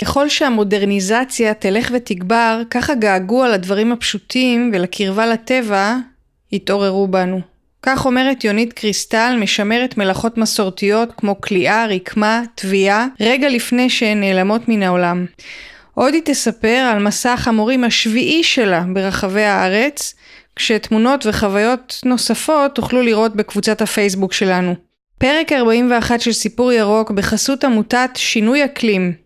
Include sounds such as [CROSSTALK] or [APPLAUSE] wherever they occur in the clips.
ככל שהמודרניזציה תלך ותגבר, כך הגעגוע לדברים הפשוטים ולקרבה לטבע יתעוררו בנו. כך אומרת יונית קריסטל, משמרת מלאכות מסורתיות כמו כליאה, רקמה, תביעה, רגע לפני שהן נעלמות מן העולם. עוד היא תספר על מסע החמורים השביעי שלה ברחבי הארץ, כשתמונות וחוויות נוספות תוכלו לראות בקבוצת הפייסבוק שלנו. פרק 41 של סיפור ירוק בחסות עמותת שינוי אקלים.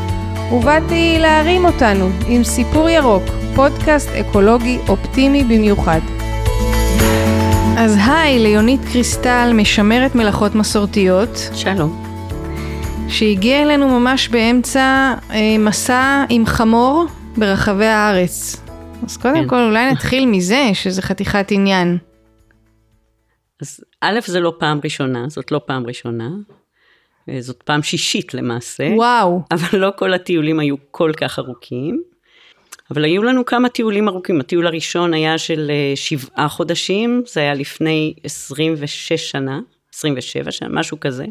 ובאתי להרים אותנו עם סיפור ירוק, פודקאסט אקולוגי אופטימי במיוחד. אז היי ליונית קריסטל, משמרת מלאכות מסורתיות. שלום. שהגיע אלינו ממש באמצע אה, מסע עם חמור ברחבי הארץ. אז קודם כן. כל אולי נתחיל מזה שזה חתיכת עניין. אז א', זה לא פעם ראשונה, זאת לא פעם ראשונה. אה, זאת פעם שישית למעשה. וואו. אבל לא כל הטיולים היו כל כך ארוכים. אבל היו לנו כמה טיולים ארוכים. הטיול הראשון היה של אה, שבעה חודשים, זה היה לפני 26 שנה, 27 שנה, משהו כזה.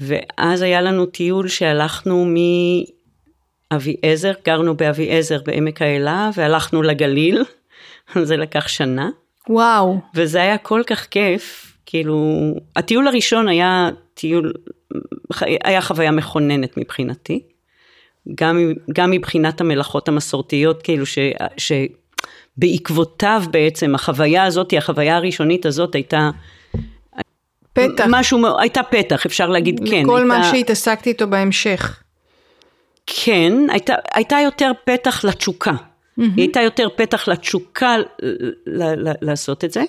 ואז היה לנו טיול שהלכנו מאביעזר, גרנו באביעזר בעמק האלה, והלכנו לגליל, [LAUGHS] זה לקח שנה. וואו. וזה היה כל כך כיף, כאילו, הטיול הראשון היה טיול, היה חוויה מכוננת מבחינתי. גם, גם מבחינת המלאכות המסורתיות, כאילו ש, שבעקבותיו בעצם החוויה הזאת, החוויה הראשונית הזאת הייתה פתח. משהו, הייתה פתח, אפשר להגיד כן. כל הייתה, מה שהתעסקתי איתו בהמשך. כן, הייתה, הייתה יותר פתח לתשוקה. Mm-hmm. היא הייתה יותר פתח לתשוקה ל- ל- לעשות את זה.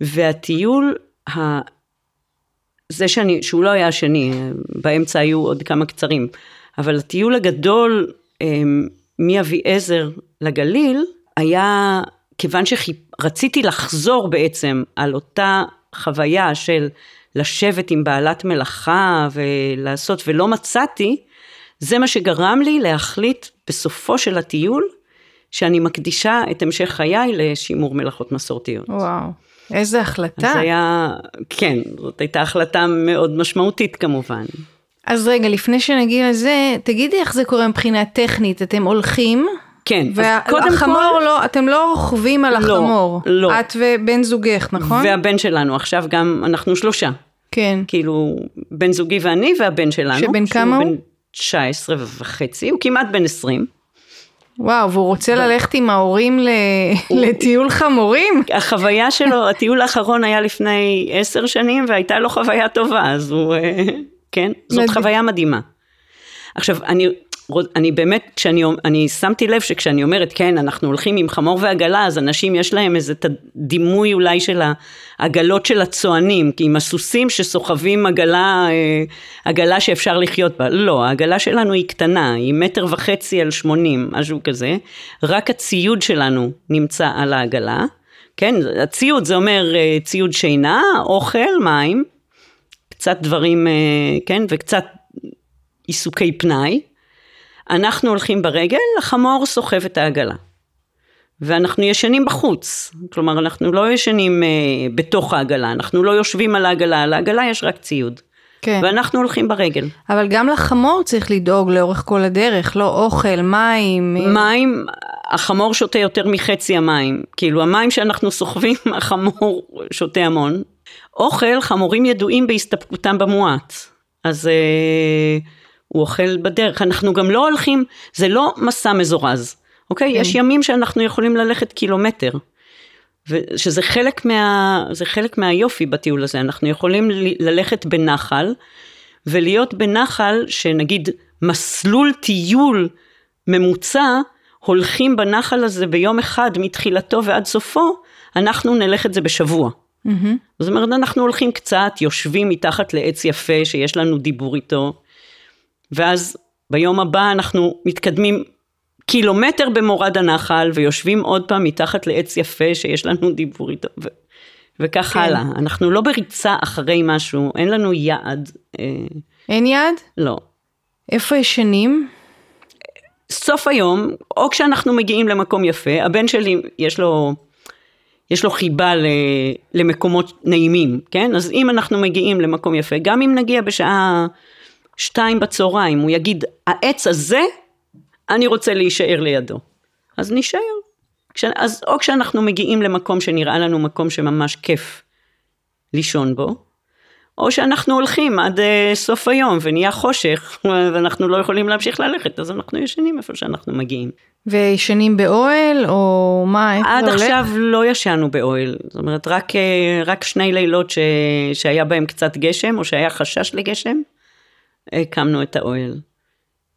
והטיול, ה... זה שאני, שהוא לא היה השני, באמצע היו עוד כמה קצרים, אבל הטיול הגדול אמ, מאביעזר לגליל היה, כיוון שרציתי לחזור בעצם על אותה חוויה של לשבת עם בעלת מלאכה ולעשות, ולא מצאתי, זה מה שגרם לי להחליט בסופו של הטיול, שאני מקדישה את המשך חיי לשימור מלאכות מסורתיות. וואו, איזה החלטה. אז היה, כן, זאת הייתה החלטה מאוד משמעותית כמובן. אז רגע, לפני שנגיע לזה, תגידי איך זה קורה מבחינה טכנית, אתם הולכים? כן, והחמור כל... לא, אתם לא רוכבים על לא, החמור. לא. את ובן זוגך, נכון? והבן שלנו, עכשיו גם אנחנו שלושה. כן. כאילו, בן זוגי ואני והבן שלנו. שבן כמה הוא? בן 19 וחצי, הוא כמעט בן 20. וואו, והוא רוצה ללכת עם ההורים לטיול חמורים? החוויה שלו, הטיול האחרון היה לפני עשר שנים והייתה לו חוויה טובה, אז הוא, אה, כן, זאת חוויה מדהימה. עכשיו, אני אני באמת, כשאני אני שמתי לב שכשאני אומרת, כן, אנחנו הולכים עם חמור ועגלה, אז אנשים יש להם איזה דימוי אולי של העגלות של הצוענים, כי עם הסוסים שסוחבים עגלה, אה, עגלה שאפשר לחיות בה. לא, העגלה שלנו היא קטנה, היא מטר וחצי על שמונים, משהו כזה. רק הציוד שלנו נמצא על העגלה. כן, הציוד זה אומר אה, ציוד שינה, אוכל, מים, קצת דברים, אה, כן, וקצת עיסוקי פנאי. אנחנו הולכים ברגל, החמור סוחב את העגלה. ואנחנו ישנים בחוץ, כלומר אנחנו לא ישנים אה, בתוך העגלה, אנחנו לא יושבים על העגלה, על העגלה יש רק ציוד. כן. ואנחנו הולכים ברגל. אבל גם לחמור צריך לדאוג לאורך כל הדרך, לא אוכל, מים. מים, החמור שותה יותר מחצי המים. כאילו המים שאנחנו סוחבים, [LAUGHS] החמור שותה המון. אוכל, חמורים ידועים בהסתפקותם במועט. אז... אה, הוא אוכל בדרך, אנחנו גם לא הולכים, זה לא מסע מזורז, אוקיי? כן. יש ימים שאנחנו יכולים ללכת קילומטר, שזה חלק, מה, חלק מהיופי בטיול הזה, אנחנו יכולים ללכת בנחל, ולהיות בנחל שנגיד מסלול טיול ממוצע, הולכים בנחל הזה ביום אחד מתחילתו ועד סופו, אנחנו נלך את זה בשבוע. Mm-hmm. זאת אומרת, אנחנו הולכים קצת, יושבים מתחת לעץ יפה שיש לנו דיבור איתו, ואז ביום הבא אנחנו מתקדמים קילומטר במורד הנחל ויושבים עוד פעם מתחת לעץ יפה שיש לנו דיבור איתו ו- וכך כן. הלאה. אנחנו לא בריצה אחרי משהו, אין לנו יעד. אה, אין יעד? לא. איפה ישנים? סוף היום, או כשאנחנו מגיעים למקום יפה, הבן שלי יש לו, יש לו חיבה ל, למקומות נעימים, כן? אז אם אנחנו מגיעים למקום יפה, גם אם נגיע בשעה שתיים בצהריים, הוא יגיד, העץ הזה, אני רוצה להישאר לידו. אז נישאר. כש, אז או כשאנחנו מגיעים למקום שנראה לנו מקום שממש כיף לישון בו, או שאנחנו הולכים עד uh, סוף היום ונהיה חושך [LAUGHS] ואנחנו לא יכולים להמשיך ללכת, אז אנחנו ישנים איפה שאנחנו מגיעים. וישנים באוהל או מה, איך עד עכשיו הולך? לא ישנו באוהל, זאת אומרת רק, אה, רק שני לילות ש, שהיה בהם קצת גשם או שהיה חשש לגשם, הקמנו את האוהל.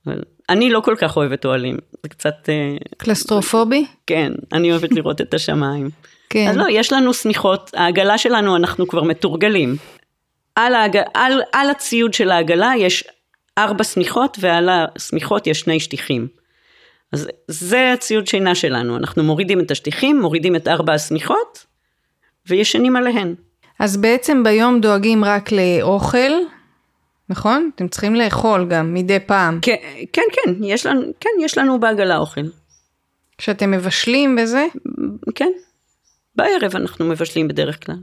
אבל אני לא כל כך אוהבת אוהלים, זה קצת... אה, קלסטרופובי? כן, אני אוהבת לראות את השמיים. כן. אז לא, יש לנו שמיכות, העגלה שלנו אנחנו כבר מתורגלים. על, העג... על, על הציוד של העגלה יש ארבע שמיכות ועל השמיכות יש שני שטיחים. אז זה הציוד שינה שלנו, אנחנו מורידים את השטיחים, מורידים את ארבע השמיכות וישנים עליהן. אז בעצם ביום דואגים רק לאוכל, נכון? אתם צריכים לאכול גם מדי פעם. כן, כן, כן, יש לנו, כן, יש לנו בעגלה אוכל. כשאתם מבשלים בזה? כן, בערב אנחנו מבשלים בדרך כלל.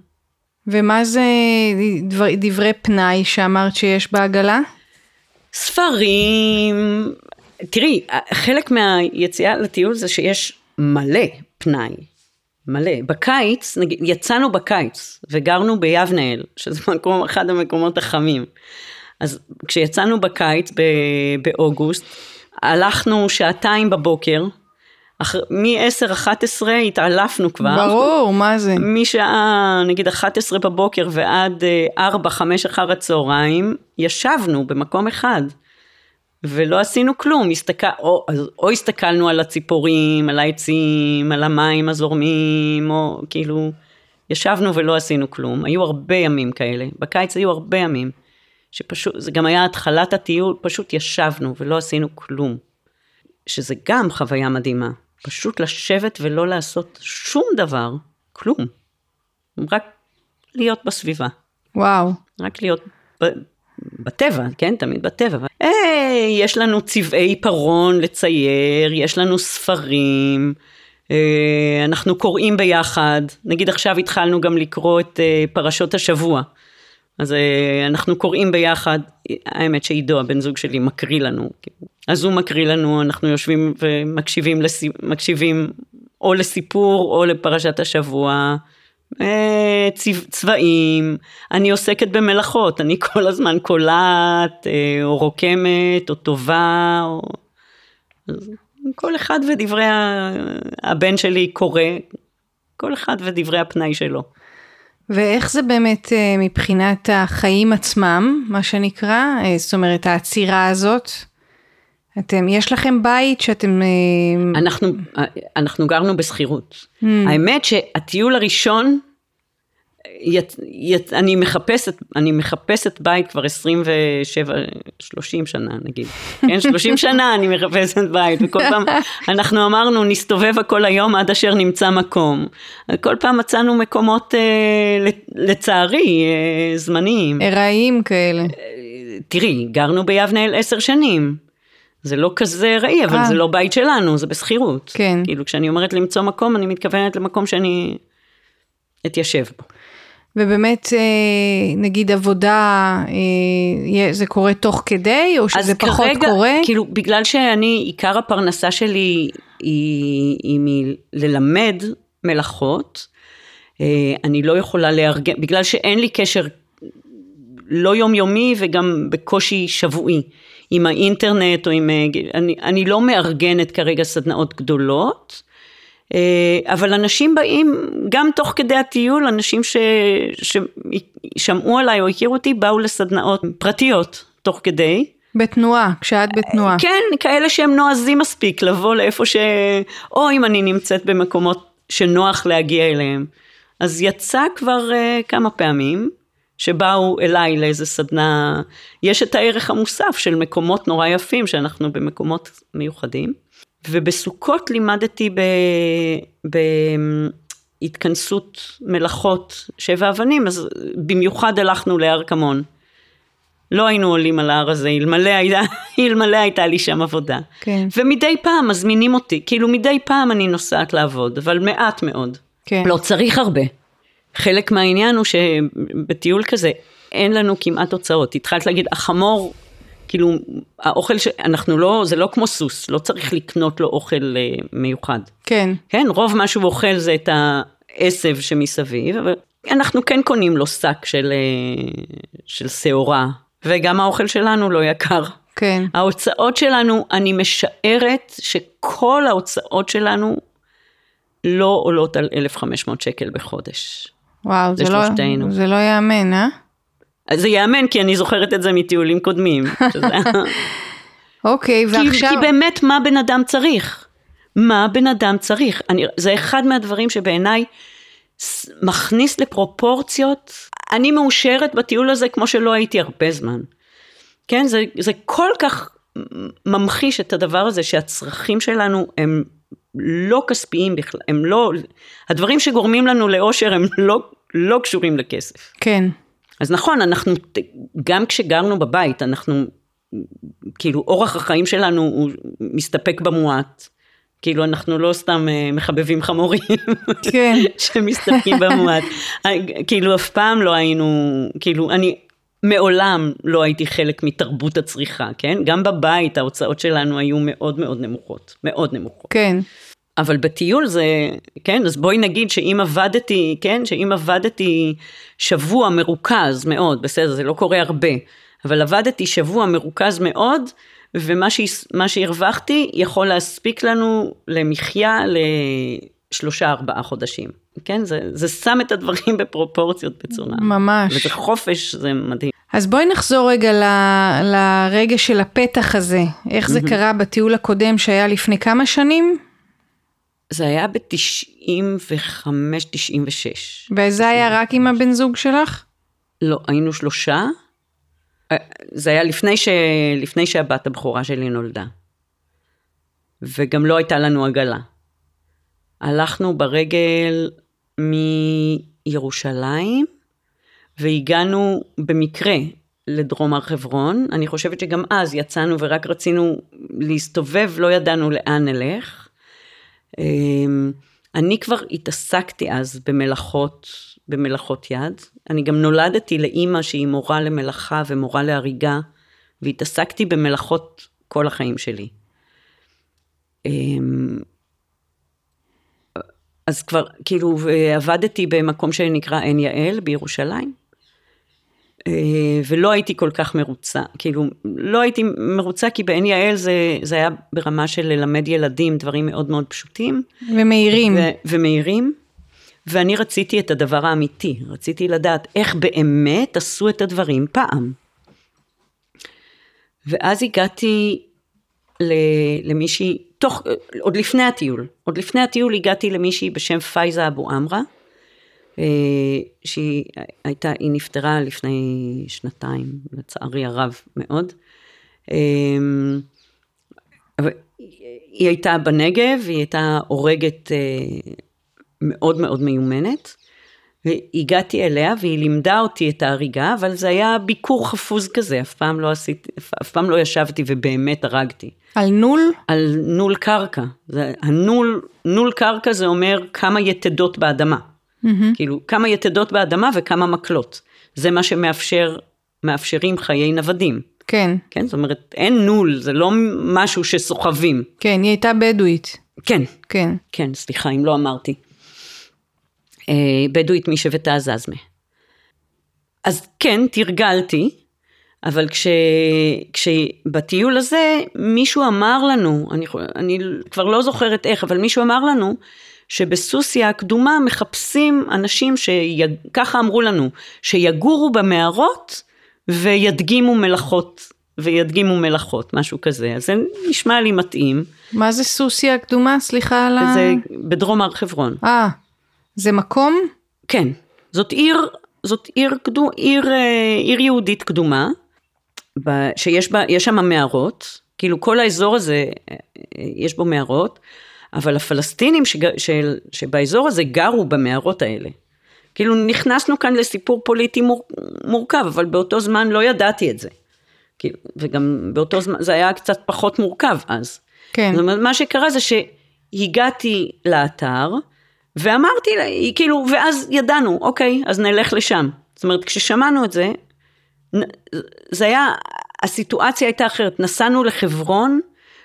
ומה זה דבר, דברי פנאי שאמרת שיש בעגלה? ספרים, תראי, חלק מהיציאה לטיול זה שיש מלא פנאי, מלא. בקיץ, נגיד, יצאנו בקיץ וגרנו ביבנאל, שזה מקום, אחד המקומות החמים. אז כשיצאנו בקיץ, באוגוסט, הלכנו שעתיים בבוקר, מ-10-11 התעלפנו כבר. ברור, מה זה? משעה נגיד 11 בבוקר ועד 4-5 אחר הצהריים, ישבנו במקום אחד. ולא עשינו כלום, הסתכל, או, או הסתכלנו על הציפורים, על העצים, על המים הזורמים, או כאילו, ישבנו ולא עשינו כלום. היו הרבה ימים כאלה, בקיץ היו הרבה ימים. שפשוט, זה גם היה התחלת הטיול, פשוט ישבנו ולא עשינו כלום. שזה גם חוויה מדהימה. פשוט לשבת ולא לעשות שום דבר, כלום. רק להיות בסביבה. וואו. רק להיות ב, בטבע, כן? תמיד בטבע. היי, יש לנו צבעי עיפרון לצייר, יש לנו ספרים, אה, אנחנו קוראים ביחד. נגיד עכשיו התחלנו גם לקרוא את אה, פרשות השבוע. אז אה, אנחנו קוראים ביחד, האמת שעידו, הבן זוג שלי, מקריא לנו. אז הוא מקריא לנו, אנחנו יושבים ומקשיבים לסיפ... מקשיבים או לסיפור או לפרשת השבוע. אה, צבע, צבעים, אני עוסקת במלאכות, אני כל הזמן קולעת, אה, או רוקמת, או טובה, או... כל אחד ודברי הבן שלי קורא, כל אחד ודברי הפנאי שלו. ואיך זה באמת אה, מבחינת החיים עצמם, מה שנקרא? אה, זאת אומרת, העצירה הזאת? אתם, יש לכם בית שאתם... אה, אנחנו, אנחנו גרנו בשכירות. Mm. האמת שהטיול הראשון ית, ית, אני מחפשת, אני מחפשת בית כבר 27, 30 שנה נגיד, כן, 30 [LAUGHS] שנה אני מחפשת בית, וכל פעם אנחנו אמרנו נסתובב הכל היום עד אשר נמצא מקום. כל פעם מצאנו מקומות אה, לצערי אה, זמניים. ארעיים כאלה. אה, תראי, גרנו ביבנאל עשר שנים. זה לא כזה ראי, אבל 아. זה לא בית שלנו, זה בשכירות. כן. כאילו, כשאני אומרת למצוא מקום, אני מתכוונת למקום שאני אתיישב בו. ובאמת, אה, נגיד עבודה, אה, זה קורה תוך כדי, או שזה פחות כרגע, קורה? כאילו, בגלל שאני, עיקר הפרנסה שלי היא, היא מללמד מלאכות, אה, אני לא יכולה לארגן, בגלל שאין לי קשר לא יומיומי וגם בקושי שבועי עם האינטרנט או עם, אני, אני לא מארגנת כרגע סדנאות גדולות. אה, אבל אנשים באים, גם תוך כדי הטיול, אנשים ש, ששמעו עליי או הכירו אותי, באו לסדנאות פרטיות, תוך כדי. בתנועה, כשאת בתנועה. כן, כאלה שהם נועזים מספיק לבוא לאיפה ש... או אם אני נמצאת במקומות שנוח להגיע אליהם. אז יצא כבר uh, כמה פעמים, שבאו אליי לאיזה סדנה, יש את הערך המוסף של מקומות נורא יפים, שאנחנו במקומות מיוחדים. ובסוכות לימדתי ב... בהתכנסות מלאכות שבע אבנים, אז במיוחד הלכנו להר כמון. לא היינו עולים על ההר הזה, אלמלא הייתה, [LAUGHS] אלמלא הייתה לי שם עבודה. כן. ומדי פעם מזמינים אותי, כאילו מדי פעם אני נוסעת לעבוד, אבל מעט מאוד. כן. לא צריך הרבה. חלק מהעניין הוא שבטיול כזה אין לנו כמעט הוצאות. התחלת להגיד, החמור, כאילו, האוכל, ש... אנחנו לא, זה לא כמו סוס, לא צריך לקנות לו אוכל אה, מיוחד. כן. כן, רוב מה שהוא אוכל זה את העשב שמסביב, אבל אנחנו כן קונים לו שק של, אה, של שעורה, וגם האוכל שלנו לא יקר. כן. ההוצאות שלנו, אני משערת שכל ההוצאות שלנו לא עולות על 1,500 שקל בחודש. וואו, זה זה, לא. זה לא ייאמן, אה? אז זה ייאמן, כי אני זוכרת את זה מטיולים קודמים. [LAUGHS] אוקיי, כי, ועכשיו... כי באמת, מה בן אדם צריך? מה בן אדם צריך? אני, זה אחד מהדברים שבעיניי מכניס לפרופורציות. אני מאושרת בטיול הזה כמו שלא הייתי הרבה זמן. כן, זה, זה כל כך ממחיש את הדבר הזה שהצרכים שלנו הם לא כספיים בכלל, הם לא, הדברים שגורמים לנו לאושר הם לא, לא קשורים לכסף. כן. אז נכון, אנחנו, גם כשגרנו בבית, אנחנו, כאילו, אורח החיים שלנו הוא מסתפק במועט. כאילו, אנחנו לא סתם אה, מחבבים חמורים, [LAUGHS] כן. [LAUGHS] שמסתפקים במועט. אה, כאילו, אף פעם לא היינו, כאילו, אני מעולם לא הייתי חלק מתרבות הצריכה, כן? גם בבית ההוצאות שלנו היו מאוד מאוד נמוכות, מאוד נמוכות. כן. אבל בטיול זה, כן, אז בואי נגיד שאם עבדתי, כן, שאם עבדתי שבוע מרוכז מאוד, בסדר, זה לא קורה הרבה, אבל עבדתי שבוע מרוכז מאוד, ומה שהרווחתי יכול להספיק לנו למחיה לשלושה ארבעה חודשים. כן, זה, זה שם את הדברים [LAUGHS] בפרופורציות בצורה. ממש. וזה חופש, זה מדהים. אז בואי נחזור רגע ל- לרגע של הפתח הזה. איך זה קרה בטיול הקודם שהיה לפני כמה שנים? זה היה ב-95-96. וזה היה רק עם הבן זוג שלך? לא, היינו שלושה. אה, זה היה לפני, ש... לפני שהבת הבכורה שלי נולדה. וגם לא הייתה לנו עגלה. הלכנו ברגל מירושלים, והגענו במקרה לדרום הר חברון. אני חושבת שגם אז יצאנו ורק רצינו להסתובב, לא ידענו לאן נלך. אמ, אני כבר התעסקתי אז במלאכות, במלאכות יד. אני גם נולדתי לאימא שהיא מורה למלאכה ומורה להריגה, והתעסקתי במלאכות כל החיים שלי. אמ, אז כבר, כאילו, ועבדתי במקום שנקרא עין יעל בירושלים. אה, ולא הייתי כל כך מרוצה, כאילו, לא הייתי מרוצה כי בעין יעל זה, זה היה ברמה של ללמד ילדים דברים מאוד מאוד פשוטים. ומהירים. ו- ומהירים. ואני רציתי את הדבר האמיתי, רציתי לדעת איך באמת עשו את הדברים פעם. ואז הגעתי למישהי, תוך, עוד לפני הטיול, עוד לפני הטיול הגעתי למישהי בשם פייזה אבו עמרה, שהיא הייתה, היא נפטרה לפני שנתיים, לצערי הרב מאוד. אה, היא הייתה בנגב, היא הייתה הורגת אה, מאוד מאוד מיומנת. והגעתי אליה והיא לימדה אותי את ההריגה, אבל זה היה ביקור חפוז כזה, אף פעם לא עשיתי, אף פעם לא ישבתי ובאמת הרגתי. על נול? על נול קרקע. זה, הנול, נול קרקע זה אומר כמה יתדות באדמה. כאילו, כמה יתדות באדמה וכמה מקלות. זה מה שמאפשר, מאפשרים חיי נוודים. כן. כן, זאת אומרת, אין נול, זה לא משהו שסוחבים. כן, היא הייתה בדואית. כן, כן. כן, סליחה אם לא אמרתי. אה, בדואית משבט העזזמה. אז כן, תרגלתי, אבל כש, כשבטיול הזה מישהו אמר לנו, אני, אני כבר לא זוכרת איך, אבל מישהו אמר לנו שבסוסיא הקדומה מחפשים אנשים שככה אמרו לנו, שיגורו במערות וידגימו מלאכות, וידגימו מלאכות, משהו כזה. אז זה נשמע לי מתאים. מה זה סוסיא הקדומה? סליחה על ה... זה בדרום הר חברון. אה, זה מקום? כן, זאת עיר זאת עיר, קדום, עיר, אה, עיר יהודית קדומה, שיש בה, שם מערות, כאילו כל האזור הזה, אה, יש בו מערות, אבל הפלסטינים שג, של, שבאזור הזה גרו במערות האלה. כאילו נכנסנו כאן לסיפור פוליטי מור, מורכב, אבל באותו זמן לא ידעתי את זה. כאילו, וגם באותו זמן, זה היה קצת פחות מורכב אז. כן. זאת אומרת, מה שקרה זה שהגעתי לאתר, ואמרתי לה, כאילו, ואז ידענו, אוקיי, אז נלך לשם. זאת אומרת, כששמענו את זה, זה היה, הסיטואציה הייתה אחרת. נסענו לחברון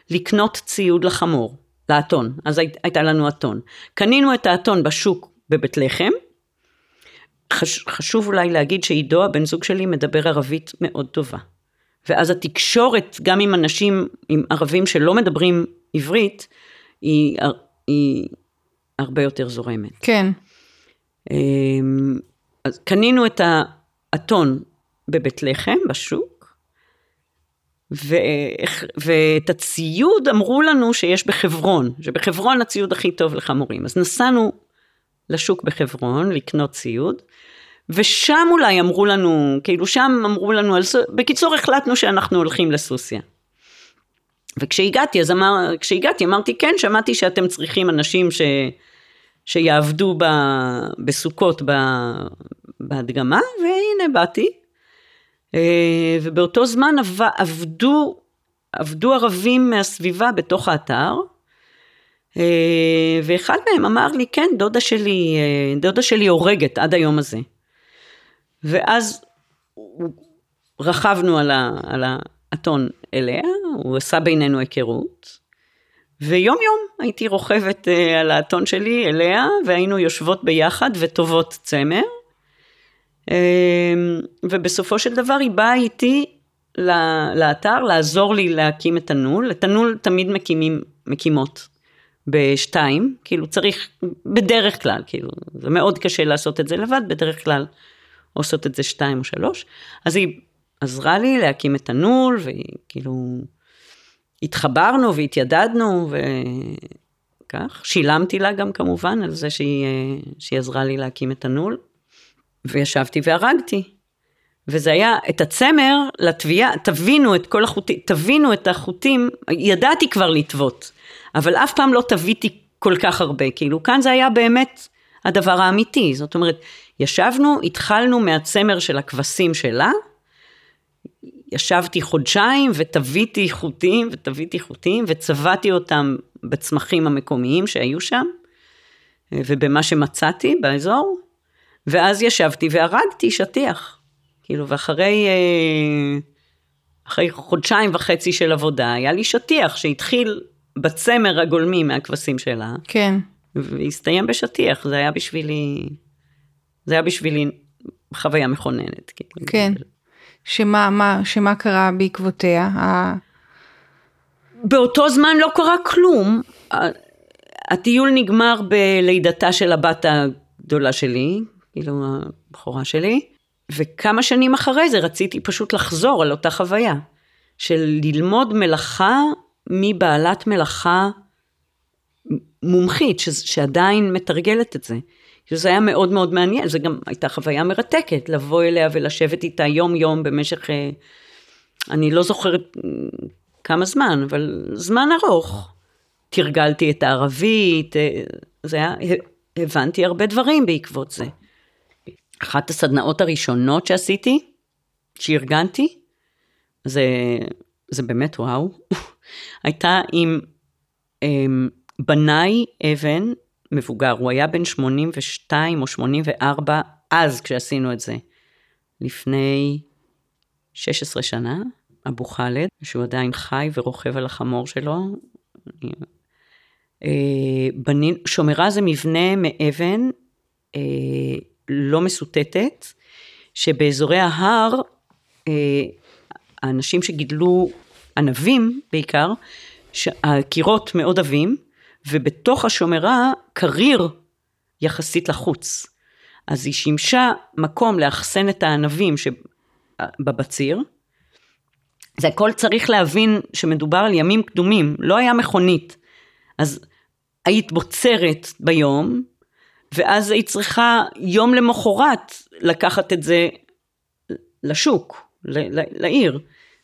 לקנות ציוד לחמור, לאתון, אז הי, הייתה לנו אתון. קנינו את האתון בשוק בבית לחם. חש, חשוב אולי להגיד שעידו, הבן זוג שלי, מדבר ערבית מאוד טובה. ואז התקשורת, גם עם אנשים, עם ערבים שלא מדברים עברית, היא, היא הרבה יותר זורמת. כן. אמ, אז קנינו את האתון בבית לחם, בשוק. ואת הציוד אמרו לנו שיש בחברון, שבחברון הציוד הכי טוב לחמורים. אז נסענו לשוק בחברון לקנות ציוד, ושם אולי אמרו לנו, כאילו שם אמרו לנו, על... בקיצור החלטנו שאנחנו הולכים לסוסיה. וכשהגעתי, אז אמר, כשהגעתי אמרתי, כן, שמעתי שאתם צריכים אנשים ש... שיעבדו ב... בסוכות ב... בהדגמה, והנה באתי. אה, ובאותו זמן עבדו, עבדו ערבים מהסביבה בתוך האתר, אה, ואחד מהם אמר לי, כן, דודה שלי, אה, דודה שלי הורגת עד היום הזה. ואז רכבנו על, ה, על האתון אליה, הוא עשה בינינו היכרות, ויום יום הייתי רוכבת על האתון שלי אליה, והיינו יושבות ביחד וטובות צמר. Uh, ובסופו של דבר היא באה איתי לאתר לעזור לי להקים את הנול. את הנול תמיד מקימים, מקימות בשתיים, כאילו צריך, בדרך כלל, כאילו, זה מאוד קשה לעשות את זה לבד, בדרך כלל עושות את זה שתיים או שלוש. אז היא עזרה לי להקים את הנול, והיא כאילו... התחברנו והתיידדנו וכך, שילמתי לה גם כמובן על זה שהיא, שהיא עזרה לי להקים את הנול, וישבתי והרגתי. וזה היה את הצמר לתביעה, תבינו את כל החוטים, תבינו את החוטים, ידעתי כבר לטוות, אבל אף פעם לא תביתי כל כך הרבה, כאילו כאן זה היה באמת הדבר האמיתי, זאת אומרת, ישבנו, התחלנו מהצמר של הכבשים שלה, ישבתי חודשיים ותביתי חוטים ותביתי חוטים וצבעתי אותם בצמחים המקומיים שהיו שם ובמה שמצאתי באזור ואז ישבתי והרגתי שטיח. כאילו ואחרי אה, אחרי חודשיים וחצי של עבודה היה לי שטיח שהתחיל בצמר הגולמי מהכבשים שלה. כן. והסתיים בשטיח, זה היה בשבילי, זה היה בשבילי חוויה מכוננת. כאילו. כן. שמה, מה, שמה קרה בעקבותיה? באותו זמן לא קרה כלום. הטיול נגמר בלידתה של הבת הגדולה שלי, כאילו הבכורה שלי, וכמה שנים אחרי זה רציתי פשוט לחזור על אותה חוויה, של ללמוד מלאכה מבעלת מלאכה מומחית, ש, שעדיין מתרגלת את זה. שזה היה מאוד מאוד מעניין, זו גם הייתה חוויה מרתקת, לבוא אליה ולשבת איתה יום יום במשך, אה, אני לא זוכרת אה, כמה זמן, אבל זמן ארוך. תרגלתי את הערבית, אה, זה היה, הבנתי הרבה דברים בעקבות זה. אחת הסדנאות הראשונות שעשיתי, שארגנתי, זה, זה באמת וואו, [LAUGHS] הייתה עם um, בנאי אבן מבוגר, הוא היה בן 82 או 84 אז כשעשינו את זה. לפני 16 שנה, אבו חאלד, שהוא עדיין חי ורוכב על החמור שלו. אה, בנין, שומרה זה מבנה מאבן אה, לא מסוטטת, שבאזורי ההר, אה, האנשים שגידלו ענבים בעיקר, הקירות מאוד עבים, ובתוך השומרה קריר יחסית לחוץ. אז היא שימשה מקום לאחסן את הענבים שבבציר. זה הכל צריך להבין שמדובר על ימים קדומים, לא היה מכונית. אז היית בוצרת ביום, ואז היא צריכה יום למחרת לקחת את זה לשוק, לעיר.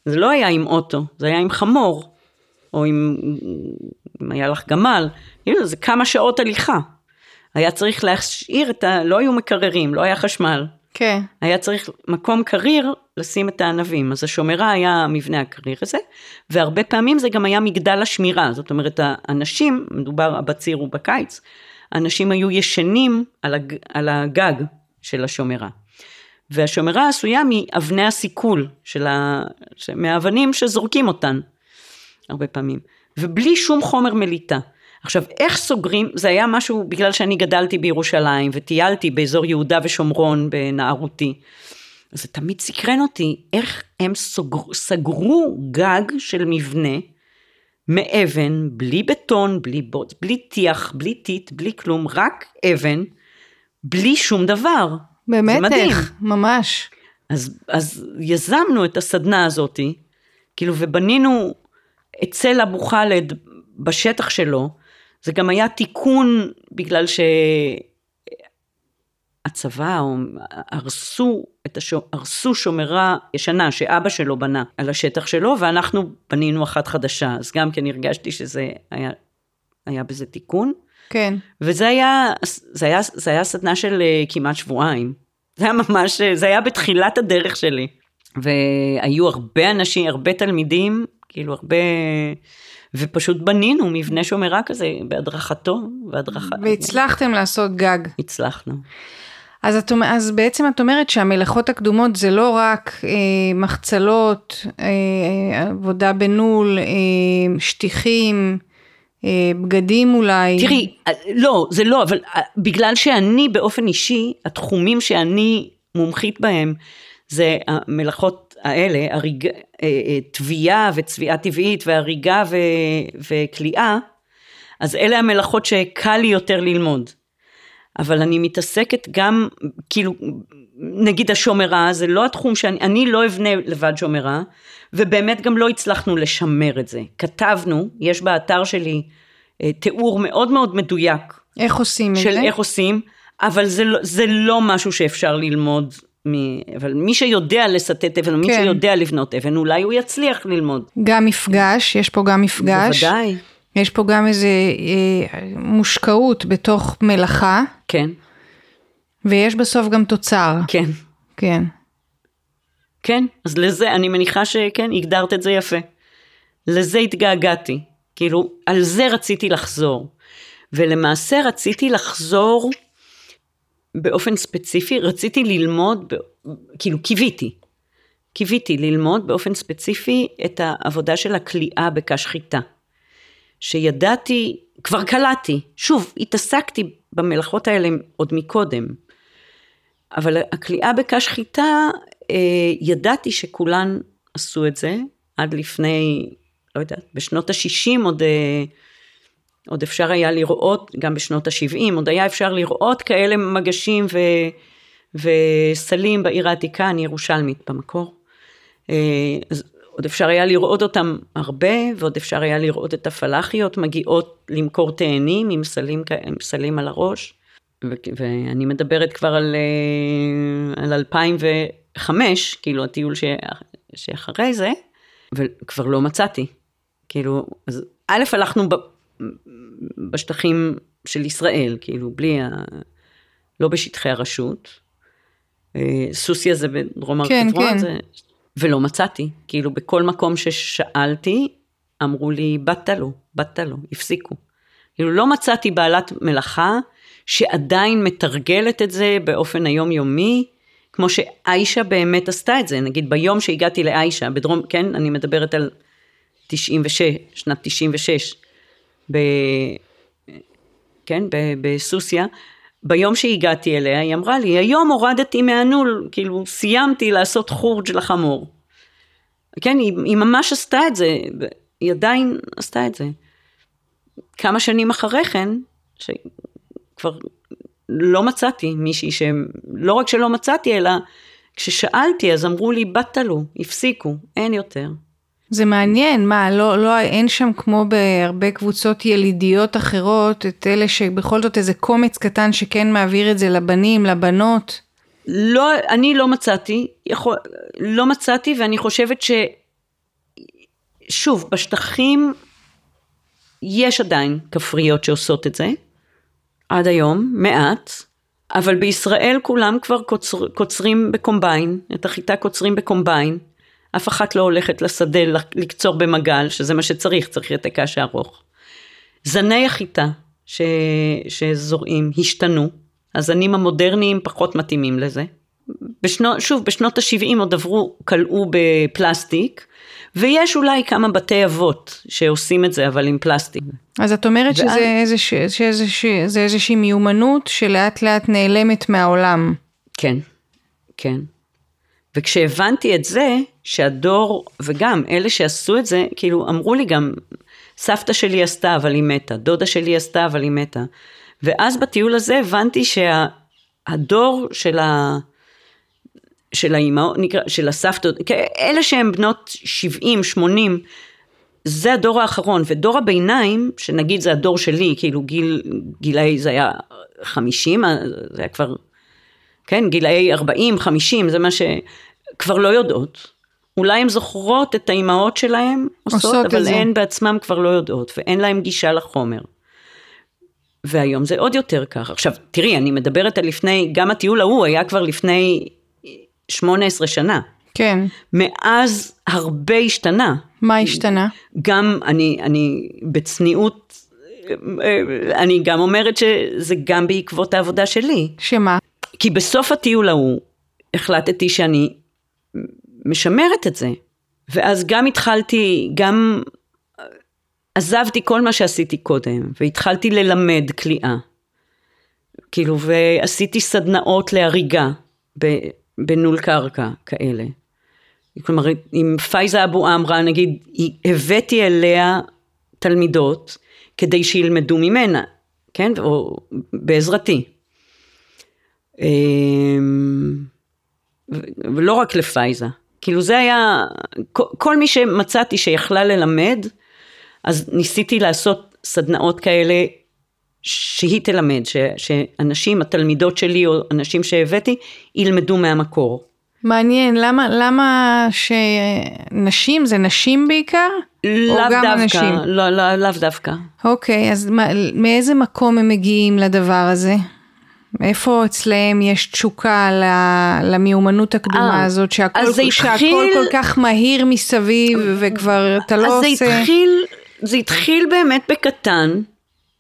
זה לא היה עם אוטו, זה היה עם חמור, או עם, אם היה לך גמל, זה כמה שעות הליכה. היה צריך להשאיר את ה... לא היו מקררים, לא היה חשמל. כן. היה צריך מקום קריר לשים את הענבים. אז השומרה היה המבנה הקריר הזה, והרבה פעמים זה גם היה מגדל השמירה. זאת אומרת, האנשים, מדובר בציר ובקיץ, אנשים היו ישנים על, הג, על הגג של השומרה. והשומרה עשויה מאבני הסיכול, של ה... מהאבנים שזורקים אותן, הרבה פעמים. ובלי שום חומר מליטה. עכשיו, איך סוגרים, זה היה משהו, בגלל שאני גדלתי בירושלים וטיילתי באזור יהודה ושומרון בנערותי, זה תמיד סקרן אותי, איך הם סוגר, סגרו גג של מבנה מאבן, בלי בטון, בלי בוץ, בלי טיח, בלי טיט, בלי כלום, רק אבן, בלי שום דבר. באמת זה מדהים. איך, ממש. אז, אז יזמנו את הסדנה הזאתי, כאילו, ובנינו את צל אבו חאלד בשטח שלו, זה גם היה תיקון בגלל שהצבא הרסו, את השו, הרסו שומרה ישנה שאבא שלו בנה על השטח שלו ואנחנו בנינו אחת חדשה אז גם כן הרגשתי שזה היה, היה בזה תיקון. כן. וזה היה, זה היה, זה היה סדנה של אה, כמעט שבועיים. זה היה ממש, זה היה בתחילת הדרך שלי. והיו הרבה אנשים, הרבה תלמידים, כאילו הרבה ופשוט בנינו מבנה שומרה כזה בהדרכתו, והדרכה. והצלחתם לעשות גג. הצלחנו. אז, את, אז בעצם את אומרת שהמלאכות הקדומות זה לא רק אה, מחצלות, אה, עבודה בנול, אה, שטיחים, אה, בגדים אולי. תראי, אה, לא, זה לא, אבל אה, בגלל שאני באופן אישי, התחומים שאני מומחית בהם, זה המלאכות האלה, הריג... תביעה אה, וצביעה טבעית והריגה. וכליאה, אז אלה המלאכות שקל לי יותר ללמוד. אבל אני מתעסקת גם, כאילו, נגיד השומרה, זה לא התחום שאני, אני לא אבנה לבד שומרה, ובאמת גם לא הצלחנו לשמר את זה. כתבנו, יש באתר שלי אה, תיאור מאוד מאוד מדויק. איך עושים את זה? של איך עושים, אבל זה לא, זה לא משהו שאפשר ללמוד מ... אבל מי שיודע לסטט אבן, או מי כן. שיודע לבנות אבן, אולי הוא יצליח ללמוד. גם מפגש, יש פה גם מפגש. בוודאי. יש פה גם איזה אה, מושקעות בתוך מלאכה. כן. ויש בסוף גם תוצר. כן. כן. כן, אז לזה, אני מניחה שכן, הגדרת את זה יפה. לזה התגעגעתי. כאילו, על זה רציתי לחזור. ולמעשה רציתי לחזור באופן ספציפי, רציתי ללמוד, כאילו קיוויתי, קיוויתי ללמוד באופן ספציפי את העבודה של הכליאה בקש חיטה. שידעתי, כבר קלעתי, שוב, התעסקתי במלאכות האלה עוד מקודם, אבל הכליאה בקש חיטה, אה, ידעתי שכולן עשו את זה, עד לפני, לא יודעת, בשנות ה-60 עוד... אה, עוד אפשר היה לראות, גם בשנות ה-70, עוד היה אפשר לראות כאלה מגשים ו, וסלים בעיר העתיקה, אני ירושלמית במקור. אה, אז עוד אפשר היה לראות אותם הרבה, ועוד אפשר היה לראות את הפלאחיות מגיעות למכור תאנים עם סלים, עם סלים על הראש. ואני מדברת כבר על, אה, על 2005, כאילו הטיול ש, שאחרי זה, וכבר לא מצאתי. כאילו, אז א', הלכנו בשטחים של ישראל, כאילו, בלי ה... לא בשטחי הרשות. אה, סוסיה זה בדרום הר כן, כן. זה... ולא מצאתי, כאילו בכל מקום ששאלתי, אמרו לי, בת לו, בת לו, הפסיקו. כאילו לא מצאתי בעלת מלאכה שעדיין מתרגלת את זה באופן היומיומי, כמו שאיישה באמת עשתה את זה, נגיד ביום שהגעתי לאיישה, בדרום, כן, אני מדברת על 96, שנת 96, ב... כן, בסוסיא, ביום שהגעתי אליה, היא אמרה לי, היום הורדתי מהנול, כאילו סיימתי לעשות חורג' לחמור. כן, היא, היא ממש עשתה את זה, היא עדיין עשתה את זה. כמה שנים אחרי כן, שכבר לא מצאתי מישהי שלא רק שלא מצאתי, אלא כששאלתי אז אמרו לי, בת לו, הפסיקו, אין יותר. זה מעניין, מה, לא, לא, אין שם כמו בהרבה קבוצות ילידיות אחרות, את אלה שבכל זאת איזה קומץ קטן שכן מעביר את זה לבנים, לבנות? לא, אני לא מצאתי, יכול, לא מצאתי ואני חושבת ש... שוב, בשטחים יש עדיין כפריות שעושות את זה, עד היום, מעט, אבל בישראל כולם כבר קוצר, קוצרים בקומביין, את החיטה קוצרים בקומביין, אף אחת לא הולכת לשדה לקצור במגל, שזה מה שצריך, צריך את הקש הארוך. זני החיטה ש... שזורעים השתנו, הזנים המודרניים פחות מתאימים לזה. בשנו, שוב, בשנות ה-70 עוד עברו, כלאו בפלסטיק, ויש אולי כמה בתי אבות שעושים את זה, אבל עם פלסטיק. אז את אומרת ואז... שזה איזוש, שאיזוש, שזה איזושהי מיומנות שלאט לאט נעלמת מהעולם. כן, כן. וכשהבנתי את זה, שהדור, וגם אלה שעשו את זה, כאילו אמרו לי גם, סבתא שלי עשתה אבל היא מתה, דודה שלי עשתה אבל היא מתה. ואז בטיול הזה הבנתי שהדור שה, של ה... של האימהות, של הסבתות, אלה שהן בנות 70, 80, זה הדור האחרון, ודור הביניים, שנגיד זה הדור שלי, כאילו גיל, גילאי זה היה 50, זה היה כבר, כן, גילאי 40, 50, זה מה שכבר לא יודעות. אולי הן זוכרות את האימהות שלהן עושות, עושות אבל הן בעצמן כבר לא יודעות, ואין להן גישה לחומר. והיום זה עוד יותר כך. עכשיו, תראי, אני מדברת על לפני, גם הטיול ההוא היה כבר לפני 18 שנה. כן. מאז הרבה השתנה. מה השתנה? גם אני, אני בצניעות, אני גם אומרת שזה גם בעקבות העבודה שלי. שמה? כי בסוף הטיול ההוא החלטתי שאני משמרת את זה. ואז גם התחלתי, גם עזבתי כל מה שעשיתי קודם, והתחלתי ללמד כליאה. כאילו, ועשיתי סדנאות להריגה בנול קרקע כאלה. כלומר, עם פייזה אבו עמרה, נגיד, הבאתי אליה תלמידות כדי שילמדו ממנה, כן? או בעזרתי. אמ, ולא רק לפייזה. כאילו זה היה, כל מי שמצאתי שיכלה ללמד, אז ניסיתי לעשות סדנאות כאלה שהיא תלמד, ש, שאנשים, התלמידות שלי או אנשים שהבאתי, ילמדו מהמקור. מעניין, למה, למה שנשים, זה נשים בעיקר? לאו דווקא, אנשים? לא, לא, לאו דווקא. אוקיי, אז מה, מאיזה מקום הם מגיעים לדבר הזה? איפה אצלהם יש תשוקה למיומנות הקדומה 아, אה, הזאת, שהכל, שהכל התחיל... כל כך מהיר מסביב וכבר אתה לא עושה... אז זה התחיל, זה התחיל באמת בקטן.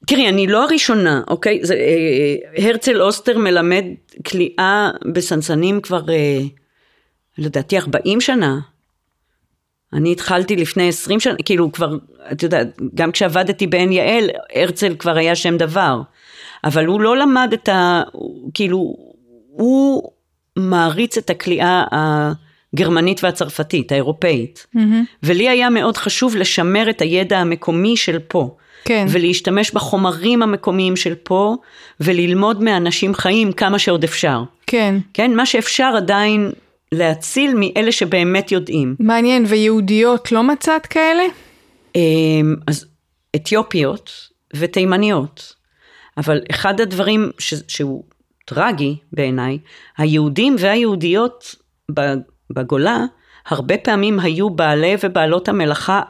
תראי, אני לא הראשונה, אוקיי? זה, אה, הרצל אוסטר מלמד כליאה בסנסנים כבר, אה, לדעתי, 40 שנה. אני התחלתי לפני 20 שנה, כאילו כבר, את יודעת, גם כשעבדתי בעין יעל, הרצל כבר היה שם דבר. אבל הוא לא למד את ה... כאילו, הוא מעריץ את הכליאה הגרמנית והצרפתית, האירופאית. Mm-hmm. ולי היה מאוד חשוב לשמר את הידע המקומי של פה. כן. ולהשתמש בחומרים המקומיים של פה, וללמוד מאנשים חיים כמה שעוד אפשר. כן. כן, מה שאפשר עדיין להציל מאלה שבאמת יודעים. מעניין, ויהודיות לא מצאת כאלה? אמ, אז אתיופיות ותימניות. אבל אחד הדברים ש, שהוא טרגי בעיניי, היהודים והיהודיות בגולה, הרבה פעמים היו בעלי ובעלות המלאכה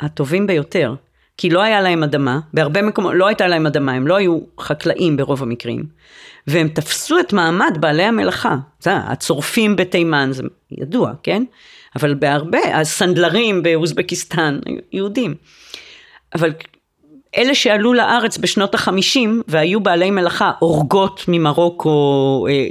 הטובים ביותר. כי לא היה להם אדמה, בהרבה מקומות לא הייתה להם אדמה, הם לא היו חקלאים ברוב המקרים. והם תפסו את מעמד בעלי המלאכה. זה, הצורפים בתימן, זה ידוע, כן? אבל בהרבה, הסנדלרים באוזבקיסטן, יהודים. אבל אלה שעלו לארץ בשנות החמישים והיו בעלי מלאכה, אורגות ממרוקו, אה,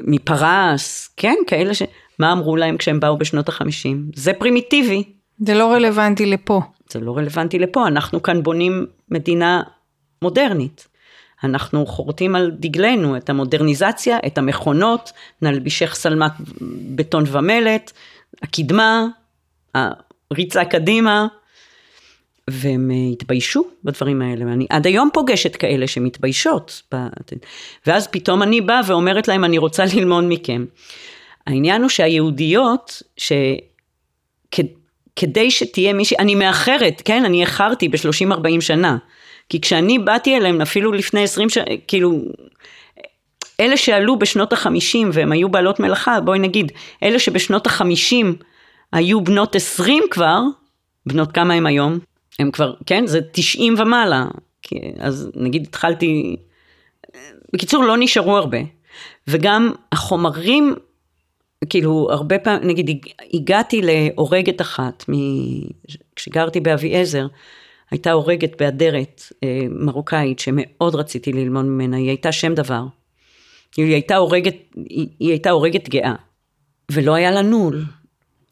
מפרס, כן, כאלה ש... מה אמרו להם כשהם באו בשנות החמישים? זה פרימיטיבי. זה לא רלוונטי לפה. זה לא רלוונטי לפה, אנחנו כאן בונים מדינה מודרנית. אנחנו חורטים על דגלנו את המודרניזציה, את המכונות, נלבישך שלמת בטון ומלט, הקדמה, הריצה קדימה, והם אה, התביישו בדברים האלה, ואני עד היום פוגשת כאלה שמתביישות, ואז פתאום אני באה ואומרת להם, אני רוצה ללמוד מכם. העניין הוא שהיהודיות, כדי שתהיה מישהי, אני מאחרת, כן, אני איחרתי ב-30-40 שנה. כי כשאני באתי אליהם, אפילו לפני 20 שנה, כאילו, אלה שעלו בשנות החמישים והם היו בעלות מלאכה, בואי נגיד, אלה שבשנות החמישים היו בנות 20 כבר, בנות כמה הם היום? הם כבר, כן, זה 90 ומעלה. אז נגיד התחלתי, בקיצור לא נשארו הרבה. וגם החומרים, כאילו הרבה פעמים, נגיד הגעתי להורגת אחת, כשגרתי באביעזר, הייתה הורגת באדרת אה, מרוקאית שמאוד רציתי ללמוד ממנה, היא הייתה שם דבר. היא הייתה הורגת, היא, היא הייתה הורגת גאה, ולא היה לה נול.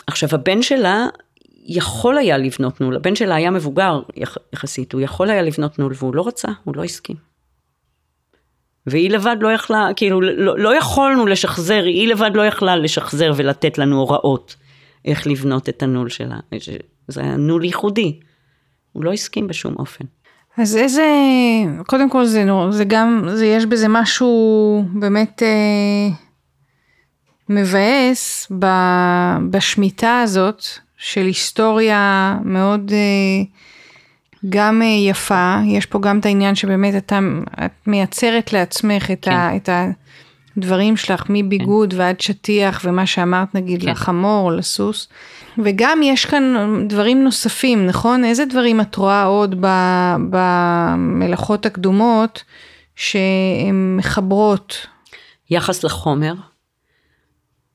עכשיו הבן שלה יכול היה לבנות נול, הבן שלה היה מבוגר יחסית, הוא יכול היה לבנות נול והוא לא רצה, הוא לא הסכים. והיא לבד לא יכלה, כאילו לא, לא יכולנו לשחזר, היא לבד לא יכלה לשחזר ולתת לנו הוראות איך לבנות את הנול שלה. זה היה נול ייחודי. הוא לא הסכים בשום אופן. אז איזה, קודם כל זה, זה גם, זה יש בזה משהו באמת אה, מבאס ב, בשמיטה הזאת של היסטוריה מאוד אה, גם אה, יפה, יש פה גם את העניין שבאמת אתה, את מייצרת לעצמך את, כן. ה, את הדברים שלך מביגוד כן. ועד שטיח ומה שאמרת נגיד כן. לחמור או לסוס. וגם יש כאן דברים נוספים, נכון? איזה דברים את רואה עוד במלאכות הקדומות שהן מחברות? יחס לחומר,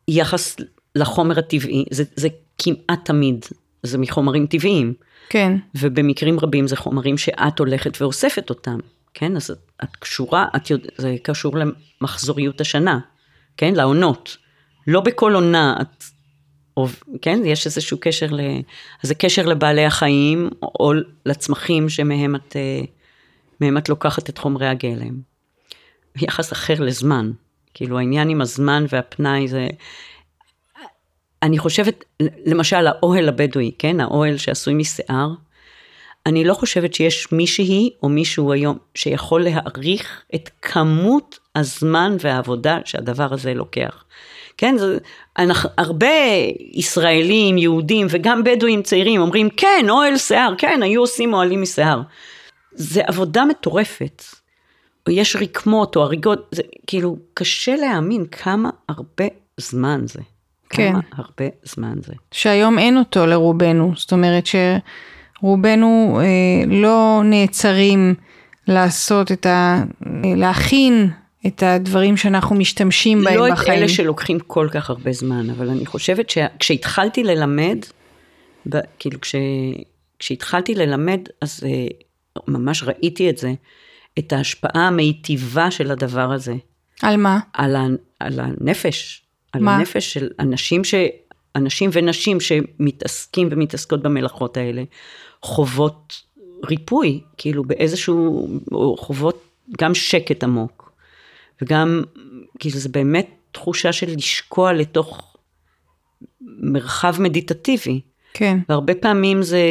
יחס לחומר הטבעי, זה, זה כמעט תמיד, זה מחומרים טבעיים. כן. ובמקרים רבים זה חומרים שאת הולכת ואוספת אותם, כן? אז את, את קשורה, את יודע, זה קשור למחזוריות השנה, כן? לעונות. לא בכל עונה את או, כן, יש איזשהו קשר, ל... אז זה קשר לבעלי החיים, או לצמחים שמהם את, אה, מהם את לוקחת את חומרי הגלם. יחס אחר לזמן, כאילו העניין עם הזמן והפנאי זה... אני חושבת, למשל האוהל הבדואי, כן, האוהל שעשוי משיער, אני לא חושבת שיש מישהי או מישהו היום שיכול להעריך את כמות הזמן והעבודה שהדבר הזה לוקח. כן, זה, אנחנו, הרבה ישראלים, יהודים וגם בדואים צעירים אומרים, כן, אוהל שיער, כן, היו עושים אוהלים משיער. זה עבודה מטורפת. יש רקמות או הריגות, זה כאילו, קשה להאמין כמה הרבה זמן זה. כן. כמה הרבה זמן זה. שהיום אין אותו לרובנו, זאת אומרת שרובנו אה, לא נעצרים לעשות את ה... להכין את הדברים שאנחנו משתמשים בהם לא בחיים. לא את אלה שלוקחים כל כך הרבה זמן, אבל אני חושבת שכשהתחלתי ללמד, ב, כאילו כש, כשהתחלתי ללמד, אז uh, ממש ראיתי את זה, את ההשפעה המיטיבה של הדבר הזה. על מה? על, ה, על הנפש. על מה? הנפש של אנשים ש... אנשים ונשים שמתעסקים ומתעסקות במלאכות האלה, חוות ריפוי, כאילו באיזשהו, חוות גם שקט עמוק. וגם, כאילו זה באמת תחושה של לשקוע לתוך מרחב מדיטטיבי. כן. והרבה פעמים זה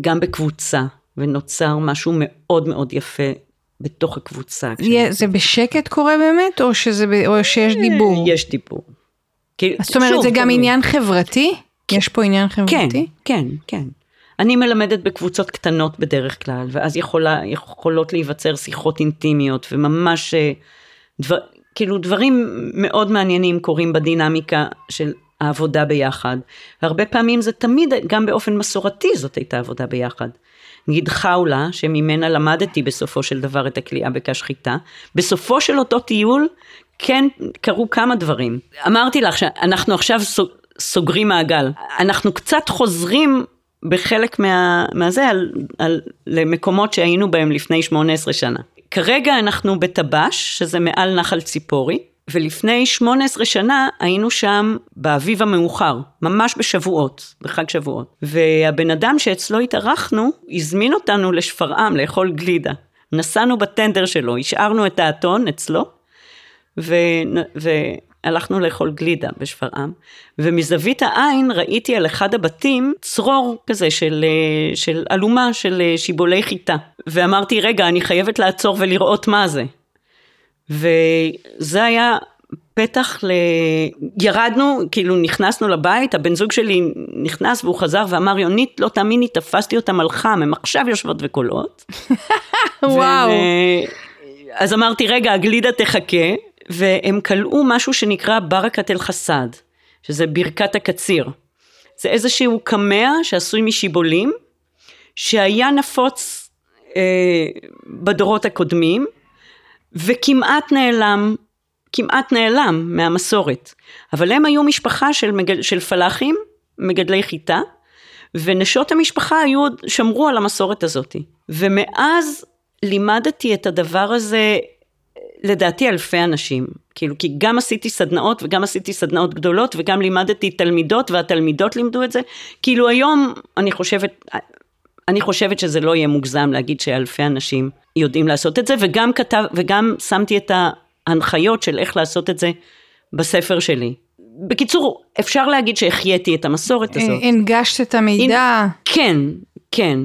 גם בקבוצה, ונוצר משהו מאוד מאוד יפה בתוך הקבוצה. זה בשקט קורה באמת, או, שזה, או שיש דיבור? יש דיבור. זאת אומרת, זה גם עניין חברתי? כן. יש פה עניין חברתי? כן, כן, כן. אני מלמדת בקבוצות קטנות בדרך כלל, ואז יכולה, יכולות להיווצר שיחות אינטימיות, וממש אה, דבר, כאילו דברים מאוד מעניינים קורים בדינמיקה של העבודה ביחד. והרבה פעמים זה תמיד, גם באופן מסורתי זאת הייתה עבודה ביחד. נגיד חאולה, שממנה למדתי בסופו של דבר את הכליאה בקש חיטה, בסופו של אותו טיול, כן קרו כמה דברים. אמרתי לך שאנחנו עכשיו סוגרים מעגל. אנחנו קצת חוזרים בחלק מה, מהזה על, על, למקומות שהיינו בהם לפני 18 שנה. כרגע אנחנו בטבש, שזה מעל נחל ציפורי, ולפני 18 שנה היינו שם באביב המאוחר, ממש בשבועות, בחג שבועות. והבן אדם שאצלו התארחנו, הזמין אותנו לשפרעם לאכול גלידה. נסענו בטנדר שלו, השארנו את האתון אצלו, ו... ו... הלכנו לאכול גלידה בשפרעם, ומזווית העין ראיתי על אחד הבתים צרור כזה של, אה, של אלומה של אה, שיבולי חיטה. ואמרתי, רגע, אני חייבת לעצור ולראות מה זה. וזה היה פתח ל... ירדנו, כאילו נכנסנו לבית, הבן זוג שלי נכנס והוא חזר ואמר, יונית, לא תאמיני, תפסתי אותם על חם, הם עכשיו יושבות וקולות. [LAUGHS] וואו. ו... אז אמרתי, רגע, הגלידה תחכה, והם כלאו משהו שנקרא ברקת אל חסד, שזה ברכת הקציר. זה איזשהו קמע שעשוי משיבולים, שהיה נפוץ אה, בדורות הקודמים, וכמעט נעלם, כמעט נעלם מהמסורת. אבל הם היו משפחה של, מגד, של פלאחים, מגדלי חיטה, ונשות המשפחה היו, שמרו על המסורת הזאת. ומאז לימדתי את הדבר הזה, לדעתי אלפי אנשים. כאילו, כי גם עשיתי סדנאות וגם עשיתי סדנאות גדולות וגם לימדתי תלמידות והתלמידות לימדו את זה. כאילו היום אני חושבת, אני חושבת שזה לא יהיה מוגזם להגיד שאלפי אנשים יודעים לעשות את זה, וגם כתב, וגם שמתי את ההנחיות של איך לעשות את זה בספר שלי. בקיצור, אפשר להגיד שהחייתי את המסורת הזאת. הנגשת את המידע. כן, כן.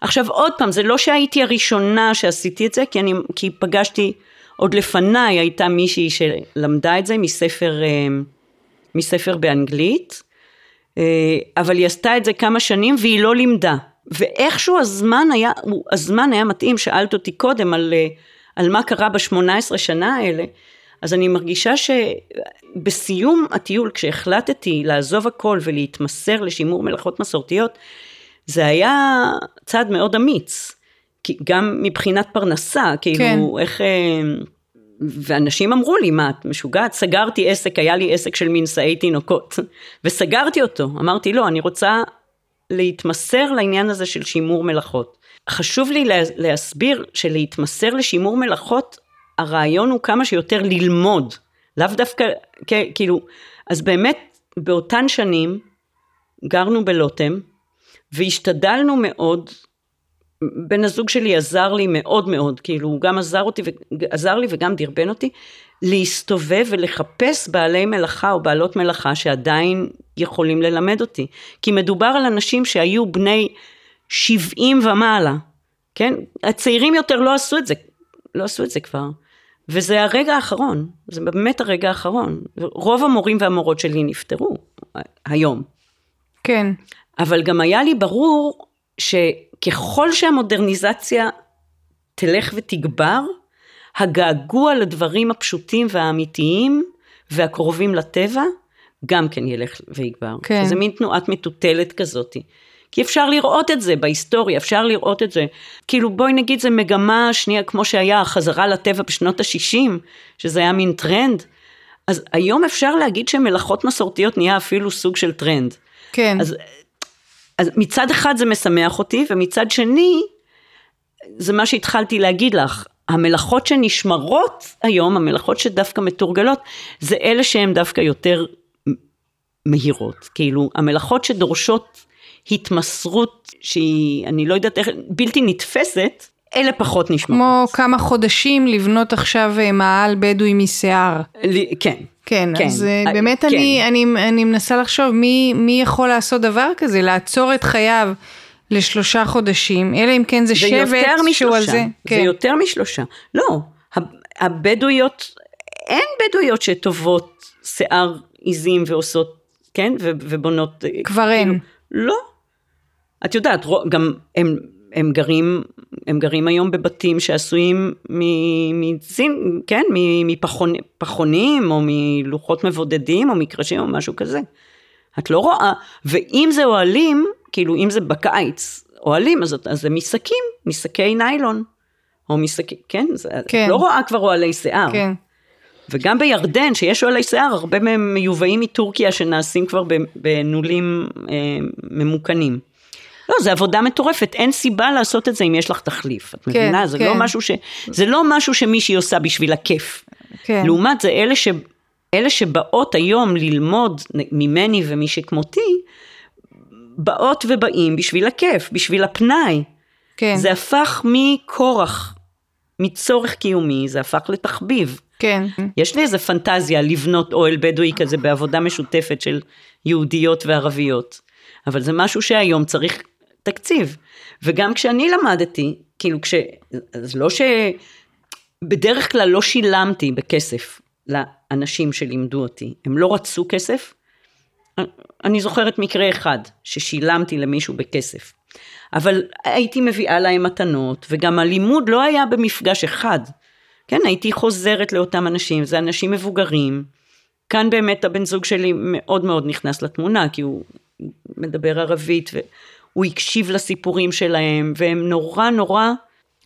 עכשיו עוד פעם, זה לא שהייתי הראשונה שעשיתי את זה, כי, אני, כי פגשתי, עוד לפניי הייתה מישהי שלמדה את זה מספר, אה, מספר באנגלית, אה, אבל היא עשתה את זה כמה שנים והיא לא לימדה. ואיכשהו הזמן היה, הזמן היה מתאים, שאלת אותי קודם על, אה, על מה קרה בשמונה עשרה שנה האלה, אז אני מרגישה שבסיום הטיול, כשהחלטתי לעזוב הכל ולהתמסר לשימור מלאכות מסורתיות, זה היה צעד מאוד אמיץ, גם מבחינת פרנסה, כאילו כן. איך... אה, ואנשים אמרו לי, מה, את משוגעת? סגרתי עסק, היה לי עסק של מנשאי תינוקות, [LAUGHS] וסגרתי אותו. אמרתי, לא, אני רוצה להתמסר לעניין הזה של שימור מלאכות. חשוב לי להסביר שלהתמסר לשימור מלאכות, הרעיון הוא כמה שיותר ללמוד, לאו דווקא, כאילו, אז באמת באותן שנים גרנו בלוטם, והשתדלנו מאוד, בן הזוג שלי עזר לי מאוד מאוד, כאילו הוא גם עזר, אותי, עזר לי וגם דרבן אותי, להסתובב ולחפש בעלי מלאכה או בעלות מלאכה שעדיין יכולים ללמד אותי. כי מדובר על אנשים שהיו בני 70 ומעלה, כן? הצעירים יותר לא עשו את זה, לא עשו את זה כבר. וזה הרגע האחרון, זה באמת הרגע האחרון. רוב המורים והמורות שלי נפטרו היום. כן. אבל גם היה לי ברור שככל שהמודרניזציה תלך ותגבר, הגעגוע לדברים הפשוטים והאמיתיים והקרובים לטבע, גם כן ילך ויגבר. כן. שזה מין תנועת מטוטלת כזאת. כי אפשר לראות את זה בהיסטוריה, אפשר לראות את זה. כאילו בואי נגיד זה מגמה שנייה, כמו שהיה החזרה לטבע בשנות ה-60, שזה היה מין טרנד. אז היום אפשר להגיד שמלאכות מסורתיות נהיה אפילו סוג של טרנד. כן. אז אז מצד אחד זה משמח אותי, ומצד שני, זה מה שהתחלתי להגיד לך, המלאכות שנשמרות היום, המלאכות שדווקא מתורגלות, זה אלה שהן דווקא יותר מהירות. כאילו, המלאכות שדורשות התמסרות שהיא, אני לא יודעת איך, בלתי נתפסת, אלה פחות נשמרות. כמו כמה חודשים לבנות עכשיו אה, מאהל בדואי משיער. כן, כן, כן, אז אה, באמת כן. אני, אני, אני מנסה לחשוב מי, מי יכול לעשות דבר כזה, לעצור את חייו לשלושה חודשים, אלא אם כן זה, זה שבט שהוא על זה. כן. זה יותר משלושה. לא, הבדואיות, אין בדואיות שטובות שיער עיזים ועושות, כן, ובונות. אה, כבר כאילו, אין. לא. את יודעת, גם הם הם גרים, הם גרים היום בבתים שעשויים מצין, כן, מפחונים או מלוחות מבודדים או מקרשים או משהו כזה. את לא רואה, ואם זה אוהלים, כאילו אם זה בקיץ אוהלים, אז, אז זה משקים, משקי ניילון. או משקים, כן, זה, כן. את לא רואה כבר אוהלי שיער. כן. וגם בירדן, שיש אוהלי שיער, הרבה מהם מיובאים מטורקיה שנעשים כבר בנולים אה, ממוכנים. לא, זה עבודה מטורפת, אין סיבה לעשות את זה אם יש לך תחליף. את כן, מבינה? זה, לא כן. לא משהו ש, זה לא משהו שמישהי עושה בשביל הכיף. כן. לעומת זה, אלה, ש, אלה שבאות היום ללמוד ממני ומי שכמותי, באות ובאים בשביל הכיף, בשביל הפנאי. כן. זה הפך מכורח, מצורך קיומי, זה הפך לתחביב. כן. יש לי איזה פנטזיה לבנות אוהל בדואי כזה בעבודה משותפת של יהודיות וערביות. אבל זה משהו שהיום צריך תקציב. וגם כשאני למדתי, כאילו כש... אז לא ש... בדרך כלל לא שילמתי בכסף האנשים שלימדו אותי, הם לא רצו כסף. אני זוכרת מקרה אחד, ששילמתי למישהו בכסף. אבל הייתי מביאה להם מתנות, וגם הלימוד לא היה במפגש אחד. כן, הייתי חוזרת לאותם אנשים, זה אנשים מבוגרים. כאן באמת הבן זוג שלי מאוד מאוד נכנס לתמונה, כי הוא מדבר ערבית, והוא הקשיב לסיפורים שלהם, והם נורא נורא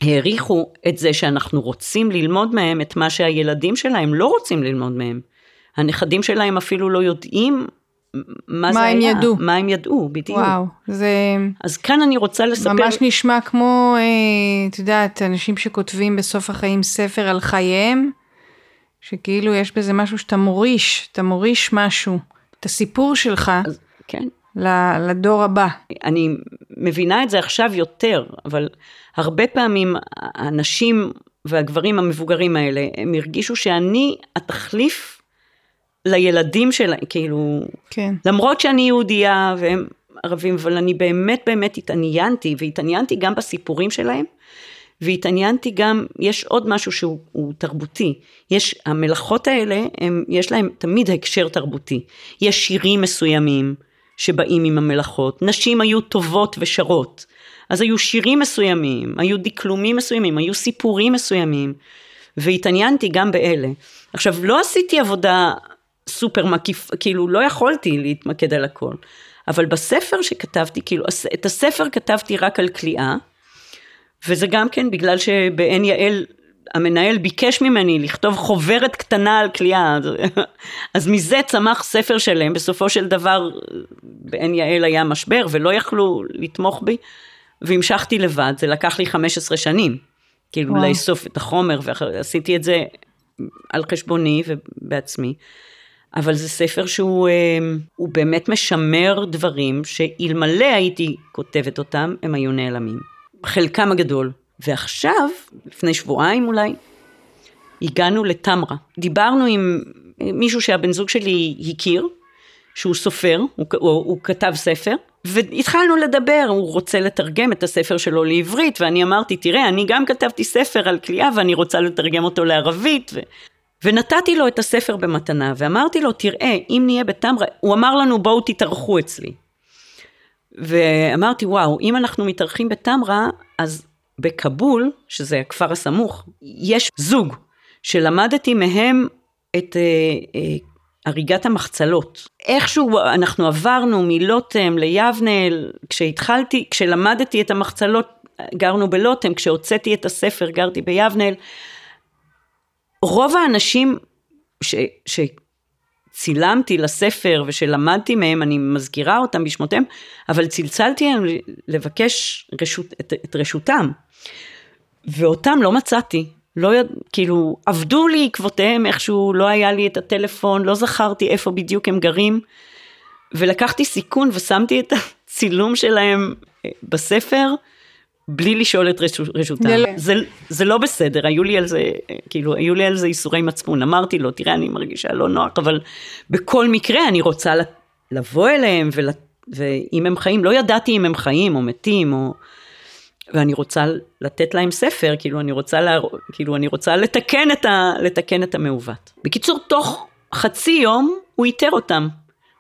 העריכו את זה שאנחנו רוצים ללמוד מהם את מה שהילדים שלהם לא רוצים ללמוד מהם. הנכדים שלהם אפילו לא יודעים מה, מה זה הם היה. ידעו. מה הם ידעו, בדיוק. וואו, זה אז כאן אני רוצה לספר... ממש נשמע כמו, אה, את יודעת, אנשים שכותבים בסוף החיים ספר על חייהם, שכאילו יש בזה משהו שאתה מוריש, אתה מוריש משהו, את הסיפור שלך אז, כן. לדור הבא. אני מבינה את זה עכשיו יותר, אבל הרבה פעמים הנשים והגברים המבוגרים האלה, הם הרגישו שאני התחליף לילדים שלהם, כאילו, כן. למרות שאני יהודייה והם ערבים, אבל אני באמת באמת התעניינתי, והתעניינתי גם בסיפורים שלהם, והתעניינתי גם, יש עוד משהו שהוא הוא תרבותי, יש, המלאכות האלה, הם, יש להם תמיד הקשר תרבותי, יש שירים מסוימים שבאים עם המלאכות, נשים היו טובות ושרות, אז היו שירים מסוימים, היו דקלומים מסוימים, היו סיפורים מסוימים, והתעניינתי גם באלה. עכשיו, לא עשיתי עבודה סופר מקיף, כאילו לא יכולתי להתמקד על הכל, אבל בספר שכתבתי, כאילו, את הספר כתבתי רק על כליאה, וזה גם כן בגלל שבעין יעל המנהל ביקש ממני לכתוב חוברת קטנה על כליאה, אז, מזה צמח ספר שלם, בסופו של דבר בעין יעל היה משבר ולא יכלו לתמוך בי, והמשכתי לבד, זה לקח לי 15 שנים, כאילו וואו. לאסוף את החומר, ועשיתי את זה על חשבוני ובעצמי. אבל זה ספר שהוא הוא באמת משמר דברים שאלמלא הייתי כותבת אותם, הם היו נעלמים. חלקם הגדול. ועכשיו, לפני שבועיים אולי, הגענו לטמרה. דיברנו עם מישהו שהבן זוג שלי הכיר, שהוא סופר, הוא, הוא, הוא כתב ספר, והתחלנו לדבר, הוא רוצה לתרגם את הספר שלו לעברית, ואני אמרתי, תראה, אני גם כתבתי ספר על כליאה ואני רוצה לתרגם אותו לערבית, ו... ונתתי לו את הספר במתנה, ואמרתי לו, תראה, אם נהיה בטמרה, הוא אמר לנו, בואו תתארחו אצלי. ואמרתי, וואו, אם אנחנו מתארחים בטמרה, אז בכבול, שזה הכפר הסמוך, יש זוג שלמדתי מהם את אה, אה, הריגת המחצלות. איכשהו אנחנו עברנו מלוטם ליבנה, כשהתחלתי, כשלמדתי את המחצלות, גרנו בלוטם, כשהוצאתי את הספר גרתי ביבנאל. רוב האנשים ש, שצילמתי לספר ושלמדתי מהם, אני מזכירה אותם בשמותיהם, אבל צלצלתי להם לבקש רשות, את, את רשותם, ואותם לא מצאתי. לא יד... כאילו, עבדו לי עקבותיהם איכשהו, לא היה לי את הטלפון, לא זכרתי איפה בדיוק הם גרים, ולקחתי סיכון ושמתי את הצילום שלהם בספר, בלי לשאול את רשות, רשותם. לא. זה, זה לא בסדר, היו לי על זה, כאילו, היו לי על זה איסורי מצפון. אמרתי לו, תראה, אני מרגישה לא נוח, אבל בכל מקרה אני רוצה לבוא אליהם, ול... ואם הם חיים, לא ידעתי אם הם חיים או מתים, או... ואני רוצה לתת להם ספר, כאילו אני רוצה, לה, כאילו אני רוצה לתקן, את ה, לתקן את המעוות. בקיצור, תוך חצי יום הוא איתר אותם.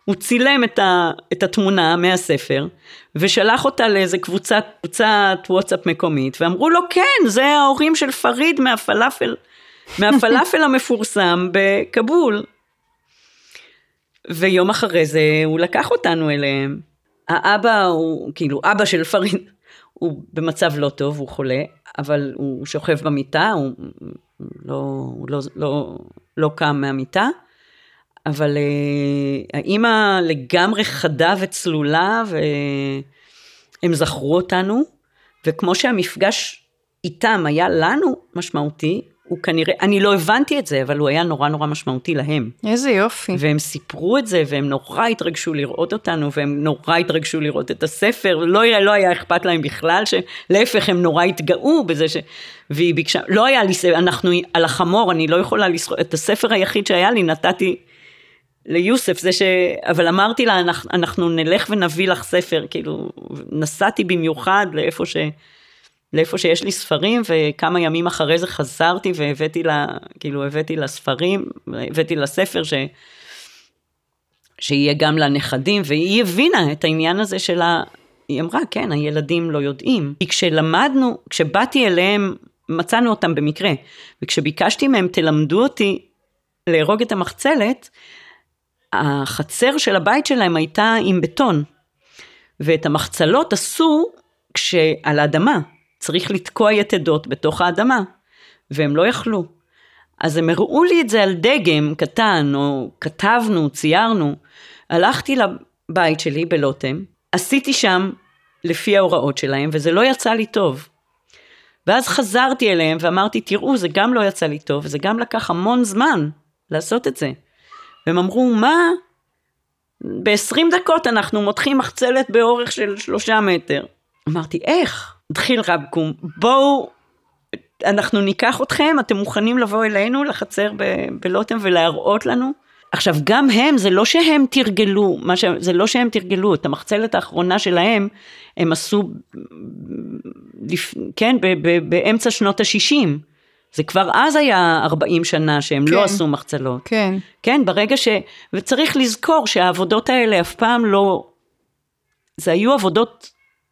הוא צילם את, ה, את התמונה מהספר, ושלח אותה לאיזה קבוצת, קבוצת וואטסאפ מקומית, ואמרו לו, כן, זה ההורים של פריד מהפלאפל, מהפלאפל [LAUGHS] המפורסם בכבול. ויום אחרי זה הוא לקח אותנו אליהם. האבא הוא, כאילו, אבא של פריד, הוא במצב לא טוב, הוא חולה, אבל הוא שוכב במיטה, הוא לא, הוא לא, לא, לא קם מהמיטה, אבל uh, האימא לגמרי חדה וצלולה, והם זכרו אותנו, וכמו שהמפגש איתם היה לנו משמעותי, הוא כנראה, אני לא הבנתי את זה, אבל הוא היה נורא נורא משמעותי להם. איזה יופי. והם סיפרו את זה, והם נורא התרגשו לראות אותנו, והם נורא התרגשו לראות את הספר, לא, לא היה אכפת להם בכלל, להפך, הם נורא התגאו בזה ש... והיא ביקשה, לא היה לי, אנחנו על החמור, אני לא יכולה לסחור, את הספר היחיד שהיה לי נתתי ליוסף, זה ש... אבל אמרתי לה, אנחנו, אנחנו נלך ונביא לך ספר, כאילו, נסעתי במיוחד לאיפה ש... לאיפה שיש לי ספרים, וכמה ימים אחרי זה חזרתי והבאתי לה, כאילו הבאתי לה ספרים, הבאתי לה ספר ש... שיהיה גם לנכדים, והיא הבינה את העניין הזה של ה... היא אמרה, כן, הילדים לא יודעים. כי כשלמדנו, כשבאתי אליהם, מצאנו אותם במקרה, וכשביקשתי מהם, תלמדו אותי להרוג את המחצלת, החצר של הבית שלהם הייתה עם בטון, ואת המחצלות עשו כשעל האדמה, צריך לתקוע יתדות בתוך האדמה, והם לא יכלו. אז הם הראו לי את זה על דגם קטן, או כתבנו, ציירנו. הלכתי לבית שלי בלוטם, עשיתי שם לפי ההוראות שלהם, וזה לא יצא לי טוב. ואז חזרתי אליהם ואמרתי, תראו, זה גם לא יצא לי טוב, וזה גם לקח המון זמן לעשות את זה. והם אמרו, מה? ב-20 דקות אנחנו מותחים מחצלת באורך של שלושה מטר. אמרתי, איך? התחיל רבקום, בואו, אנחנו ניקח אתכם, אתם מוכנים לבוא אלינו לחצר בלוטם ולהראות לנו? עכשיו, גם הם, זה לא שהם תרגלו, ש... זה לא שהם תרגלו, את המחצלת האחרונה שלהם, הם עשו, לפ... כן, ב... ב... באמצע שנות ה-60. זה כבר אז היה 40 שנה שהם לא כן, לא עשו מחצלות. כן. כן, ברגע ש... וצריך לזכור שהעבודות האלה אף פעם לא... זה היו עבודות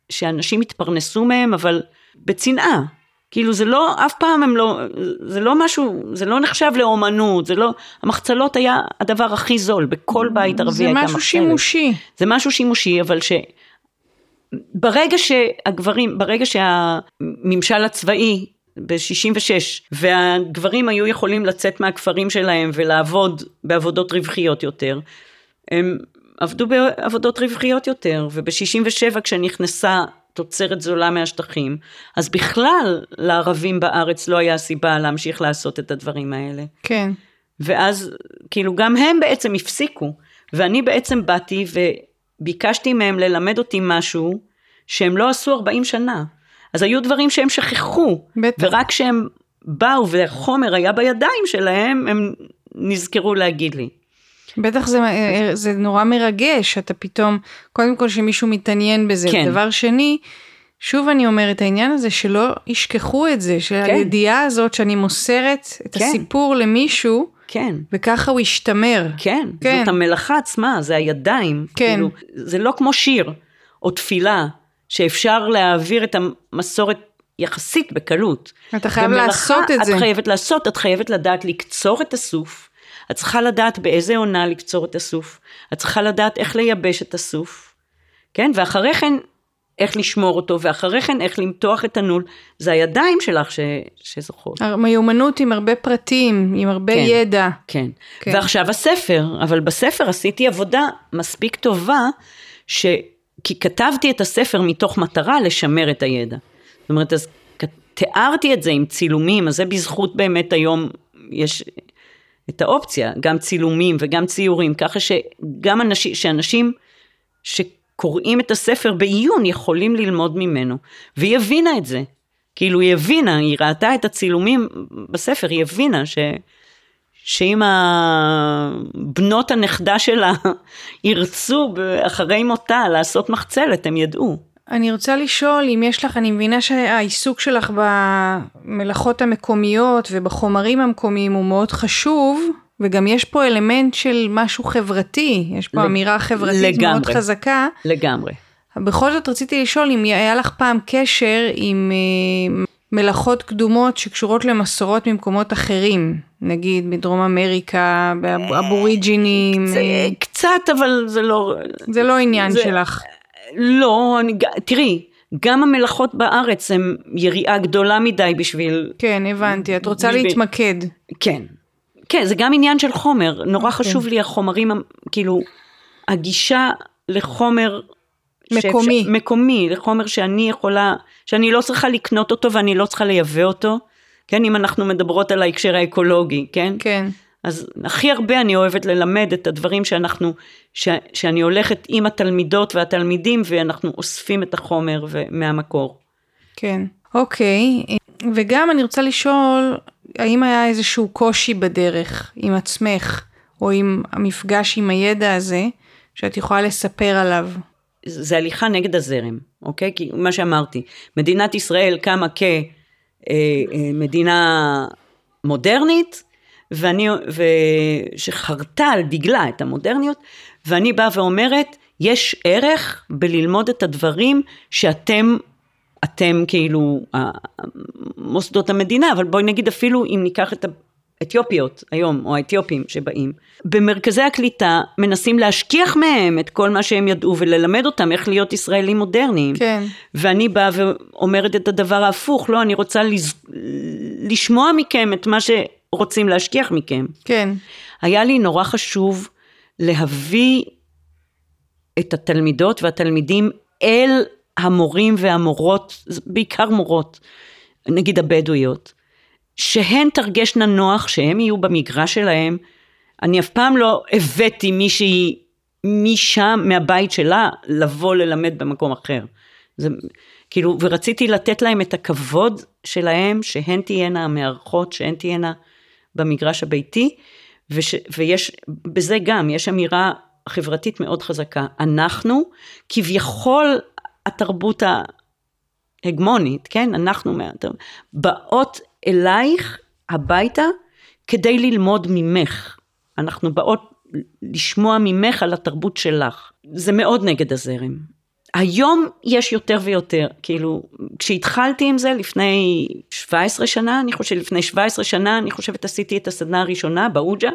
שאנשים התפרנסו מהם, אבל בצנעה. כאילו זה לא, אף פעם הם לא, זה לא משהו, זה לא נחשב לאומנות, זה לא, המחצלות היה הדבר הכי זול, בכל בית ערבי הייתה מחצלת. זה משהו שימושי. זה משהו שימושי, אבל ש... ברגע שהגברים, ברגע שהממשל הצבאי ב-66, והגברים היו יכולים לצאת מהכפרים שלהם ולעבוד בעבודות רווחיות יותר, הם עבדו בעבודות רווחיות יותר, וב-67 כשנכנסה תוצרת זולה מהשטחים, אז בכלל לערבים בארץ לא היה סיבה להמשיך לעשות את הדברים האלה. כן. ואז כאילו גם הם בעצם הפסיקו, ואני בעצם באתי וביקשתי מהם ללמד אותי משהו שהם לא עשו 40 שנה. אז היו דברים שהם שכחו, בטח. ורק כשהם באו והחומר היה בידיים שלהם, הם נזכרו להגיד לי. בטח זה, זה נורא מרגש, אתה פתאום, קודם כל שמישהו מתעניין בזה. כן. דבר שני, שוב אני אומרת, העניין הזה שלא ישכחו את זה, שהידיעה כן. הזאת שאני מוסרת את כן. הסיפור למישהו, כן. וככה הוא ישתמר. כן, כן, זאת המלאכה עצמה, זה הידיים. כן. כאילו, זה לא כמו שיר או תפילה, שאפשר להעביר את המסורת יחסית בקלות. אתה חייב לעשות את את זה. את חייבת לעשות, את חייבת לדעת לקצור את הסוף. את צריכה לדעת באיזה עונה לקצור את הסוף. את צריכה לדעת איך לייבש את הסוף. כן? ואחרי כן, איך לשמור אותו, ואחרי כן, איך למתוח את הנול. זה הידיים שלך ש... שזוכרות. מיומנות עם הרבה פרטים, עם הרבה כן, ידע. כן. כן. ועכשיו הספר, אבל בספר עשיתי עבודה מספיק טובה, ש... כי כתבתי את הספר מתוך מטרה לשמר את הידע. זאת אומרת, אז תיארתי את זה עם צילומים, אז זה בזכות באמת היום יש את האופציה, גם צילומים וגם ציורים, ככה שגם אנשים, שאנשים שקוראים את הספר בעיון יכולים ללמוד ממנו. והיא הבינה את זה. כאילו היא הבינה, היא ראתה את הצילומים בספר, היא הבינה ש... שאם הבנות הנכדה שלה [LAUGHS] ירצו אחרי מותה לעשות מחצלת, הם ידעו. אני רוצה לשאול אם יש לך, אני מבינה שהעיסוק שלך במלאכות המקומיות ובחומרים המקומיים הוא מאוד חשוב, וגם יש פה אלמנט של משהו חברתי, יש פה לג... אמירה חברתית לגמרי, מאוד חזקה. לגמרי. בכל זאת רציתי לשאול אם היה לך פעם קשר עם אה, מלאכות קדומות שקשורות למסורות ממקומות אחרים, נגיד מדרום אמריקה, באבוריג'ינים. קצת, אבל זה לא... זה לא עניין זה... שלך. לא, אני, תראי, גם המלאכות בארץ הן יריעה גדולה מדי בשביל... כן, הבנתי, את רוצה בשביל... להתמקד. כן. כן, זה גם עניין של חומר, נורא okay. אוקיי. חשוב לי החומרים, כאילו, הגישה לחומר... מקומי. שאפשר, מקומי, לחומר שאני יכולה, שאני לא צריכה לקנות אותו ואני לא צריכה לייבא אותו, כן, אם אנחנו מדברות על ההקשר האקולוגי, כן? כן. אז הכי הרבה אני אוהבת ללמד את הדברים שאנחנו, ש, שאני הולכת עם התלמידות והתלמידים ואנחנו אוספים את החומר מהמקור. כן, אוקיי. וגם אני רוצה לשאול, האם היה איזשהו קושי בדרך עם עצמך, או עם המפגש עם הידע הזה, שאת יכולה לספר עליו? זה הליכה נגד הזרם, אוקיי? כי מה שאמרתי, מדינת ישראל קמה כמדינה אה, מודרנית, ואני, ושחרתה על דגלה את המודרניות, ואני באה ואומרת, יש ערך בללמוד את הדברים שאתם, אתם כאילו מוסדות המדינה, אבל בואי נגיד אפילו אם ניקח את האתיופיות היום, או האתיופים שבאים, במרכזי הקליטה מנסים להשכיח מהם את כל מה שהם ידעו וללמד אותם איך להיות ישראלים מודרניים. כן. ואני באה ואומרת את הדבר ההפוך, לא, אני רוצה לז... לשמוע מכם את מה שרוצים להשכיח מכם. כן. היה לי נורא חשוב להביא את התלמידות והתלמידים אל המורים והמורות, בעיקר מורות, נגיד הבדואיות, שהן תרגשנה נוח, שהם יהיו במגרש שלהם. אני אף פעם לא הבאתי מישהי משם, מהבית שלה, לבוא ללמד במקום אחר. זה, כאילו, ורציתי לתת להם את הכבוד שלהם, שהן תהיינה המארחות, שהן תהיינה במגרש הביתי, וש, ויש, בזה גם, יש אמירה חברתית מאוד חזקה. אנחנו, כביכול התרבות ההגמונית, כן? אנחנו באות אלייך הביתה כדי ללמוד ממך. אנחנו באות לשמוע ממך על התרבות שלך. זה מאוד נגד הזרם. היום יש יותר ויותר, כאילו, כשהתחלתי עם זה לפני 17 שנה, אני חושבת, לפני 17 שנה, אני חושבת עשיתי את הסדנה הראשונה באוג'ה,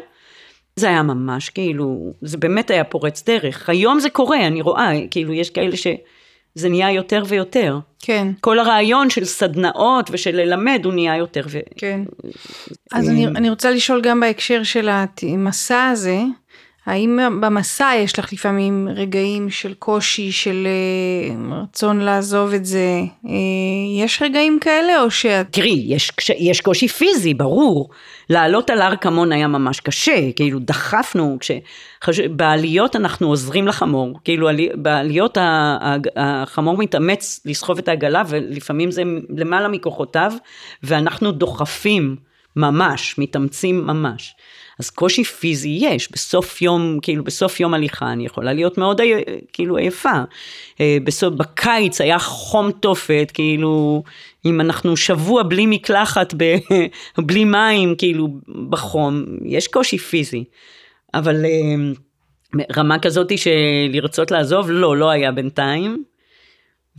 זה היה ממש כאילו, זה באמת היה פורץ דרך. היום זה קורה, אני רואה, כאילו יש כאלה שזה נהיה יותר ויותר. כן. כל הרעיון של סדנאות ושל ללמד הוא נהיה יותר ו... כן. אז אני, אני רוצה לשאול גם בהקשר של המסע הזה, האם במסע יש לך לפעמים רגעים של קושי, של אה, רצון לעזוב את זה? אה, יש רגעים כאלה או שאת... תראי, יש, יש קושי פיזי, ברור. לעלות על הר כמון היה ממש קשה, כאילו דחפנו, כש... בעליות אנחנו עוזרים לחמור, כאילו בעליות החמור מתאמץ לסחוב את העגלה ולפעמים זה למעלה מכוחותיו, ואנחנו דוחפים ממש, מתאמצים ממש. אז קושי פיזי יש, בסוף יום, כאילו בסוף יום הליכה אני יכולה להיות מאוד כאילו עייפה. אה, בסוף, בקיץ היה חום תופת, כאילו אם אנחנו שבוע בלי מקלחת, ב, [LAUGHS] בלי מים, כאילו בחום, יש קושי פיזי. אבל אה, רמה כזאת של לרצות לעזוב, לא, לא היה בינתיים.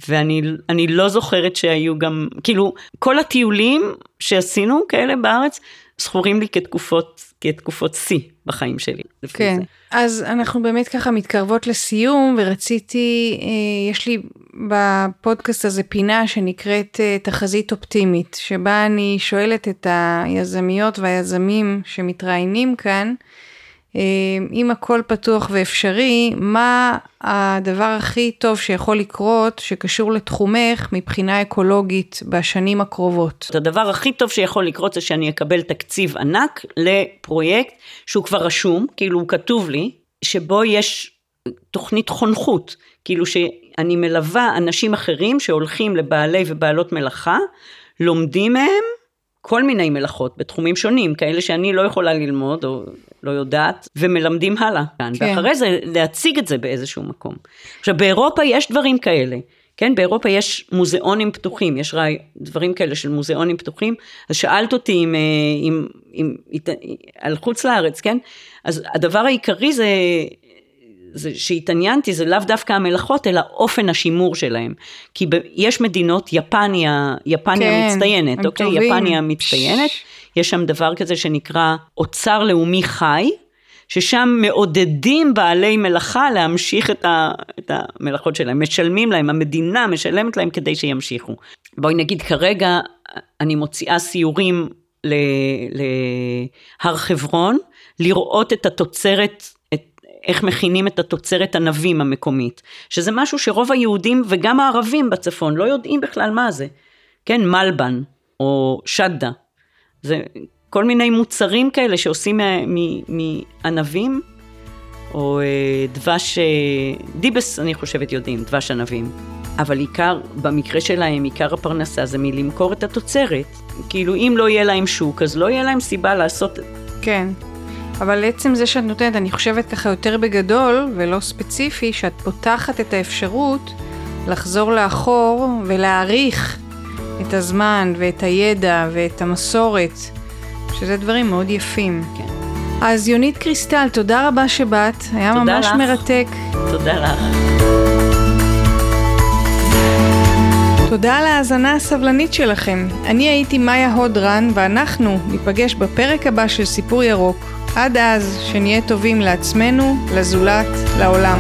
ואני לא זוכרת שהיו גם, כאילו, כל הטיולים שעשינו כאלה בארץ, זכורים לי כתקופות, כתקופות שיא בחיים שלי. כן, זה. אז אנחנו באמת ככה מתקרבות לסיום, ורציתי, אה, יש לי בפודקאסט הזה פינה שנקראת אה, תחזית אופטימית, שבה אני שואלת את היזמיות והיזמים שמתראיינים כאן, אם הכל פתוח ואפשרי, מה הדבר הכי טוב שיכול לקרות שקשור לתחומך מבחינה אקולוגית בשנים הקרובות? הדבר הכי טוב שיכול לקרות זה שאני אקבל תקציב ענק לפרויקט שהוא כבר רשום, כאילו הוא כתוב לי, שבו יש תוכנית חונכות, כאילו שאני מלווה אנשים אחרים שהולכים לבעלי ובעלות מלאכה, לומדים מהם כל מיני מלאכות בתחומים שונים, כאלה שאני לא יכולה ללמוד או לא יודעת, ומלמדים הלאה כאן. כן. ואחרי זה להציג את זה באיזשהו מקום. עכשיו באירופה יש דברים כאלה. כן, באירופה יש מוזיאונים פתוחים, יש ראי, דברים כאלה של מוזיאונים פתוחים, אז שאלת אותי אם, אם, אם, אם, על חוץ לארץ, כן? אז הדבר העיקרי זה זה, שהתעניינתי זה לאו דווקא המלאכות, אלא אופן השימור שלהם. כי ב, יש מדינות, יפניה, יפניה כן, מצטיינת, אוקיי? טובים. יפניה מצטיינת, יש שם דבר כזה שנקרא אוצר לאומי חי, ששם מעודדים בעלי מלאכה להמשיך את, ה, את המלאכות שלהם, משלמים להם, המדינה משלמת להם כדי שימשיכו. בואי נגיד כרגע אני מוציאה סיורים להר חברון, לראות את התוצרת איך מכינים את התוצרת ענבים המקומית, שזה משהו שרוב היהודים וגם הערבים בצפון לא יודעים בכלל מה זה. כן, מלבן או שדה, זה כל מיני מוצרים כאלה שעושים מענבים, או אה, דבש, אה, דיבס אני חושבת יודעים, דבש ענבים. אבל עיקר, במקרה שלהם, עיקר הפרנסה זה מלמכור את התוצרת. כאילו אם לא יהיה להם שוק, אז לא יהיה להם סיבה לעשות... כן. אבל עצם זה שאת נותנת, אני חושבת ככה יותר בגדול ולא ספציפי, שאת פותחת את האפשרות לחזור לאחור ולהעריך את הזמן ואת הידע ואת המסורת, שזה דברים מאוד יפים. כן. אז יונית קריסטל, תודה רבה שבאת, היה ממש לך. מרתק. תודה לך. תודה על ההאזנה הסבלנית שלכם. אני הייתי מאיה הודרן, ואנחנו ניפגש בפרק הבא של סיפור ירוק. עד אז, שנהיה טובים לעצמנו, לזולת, לעולם.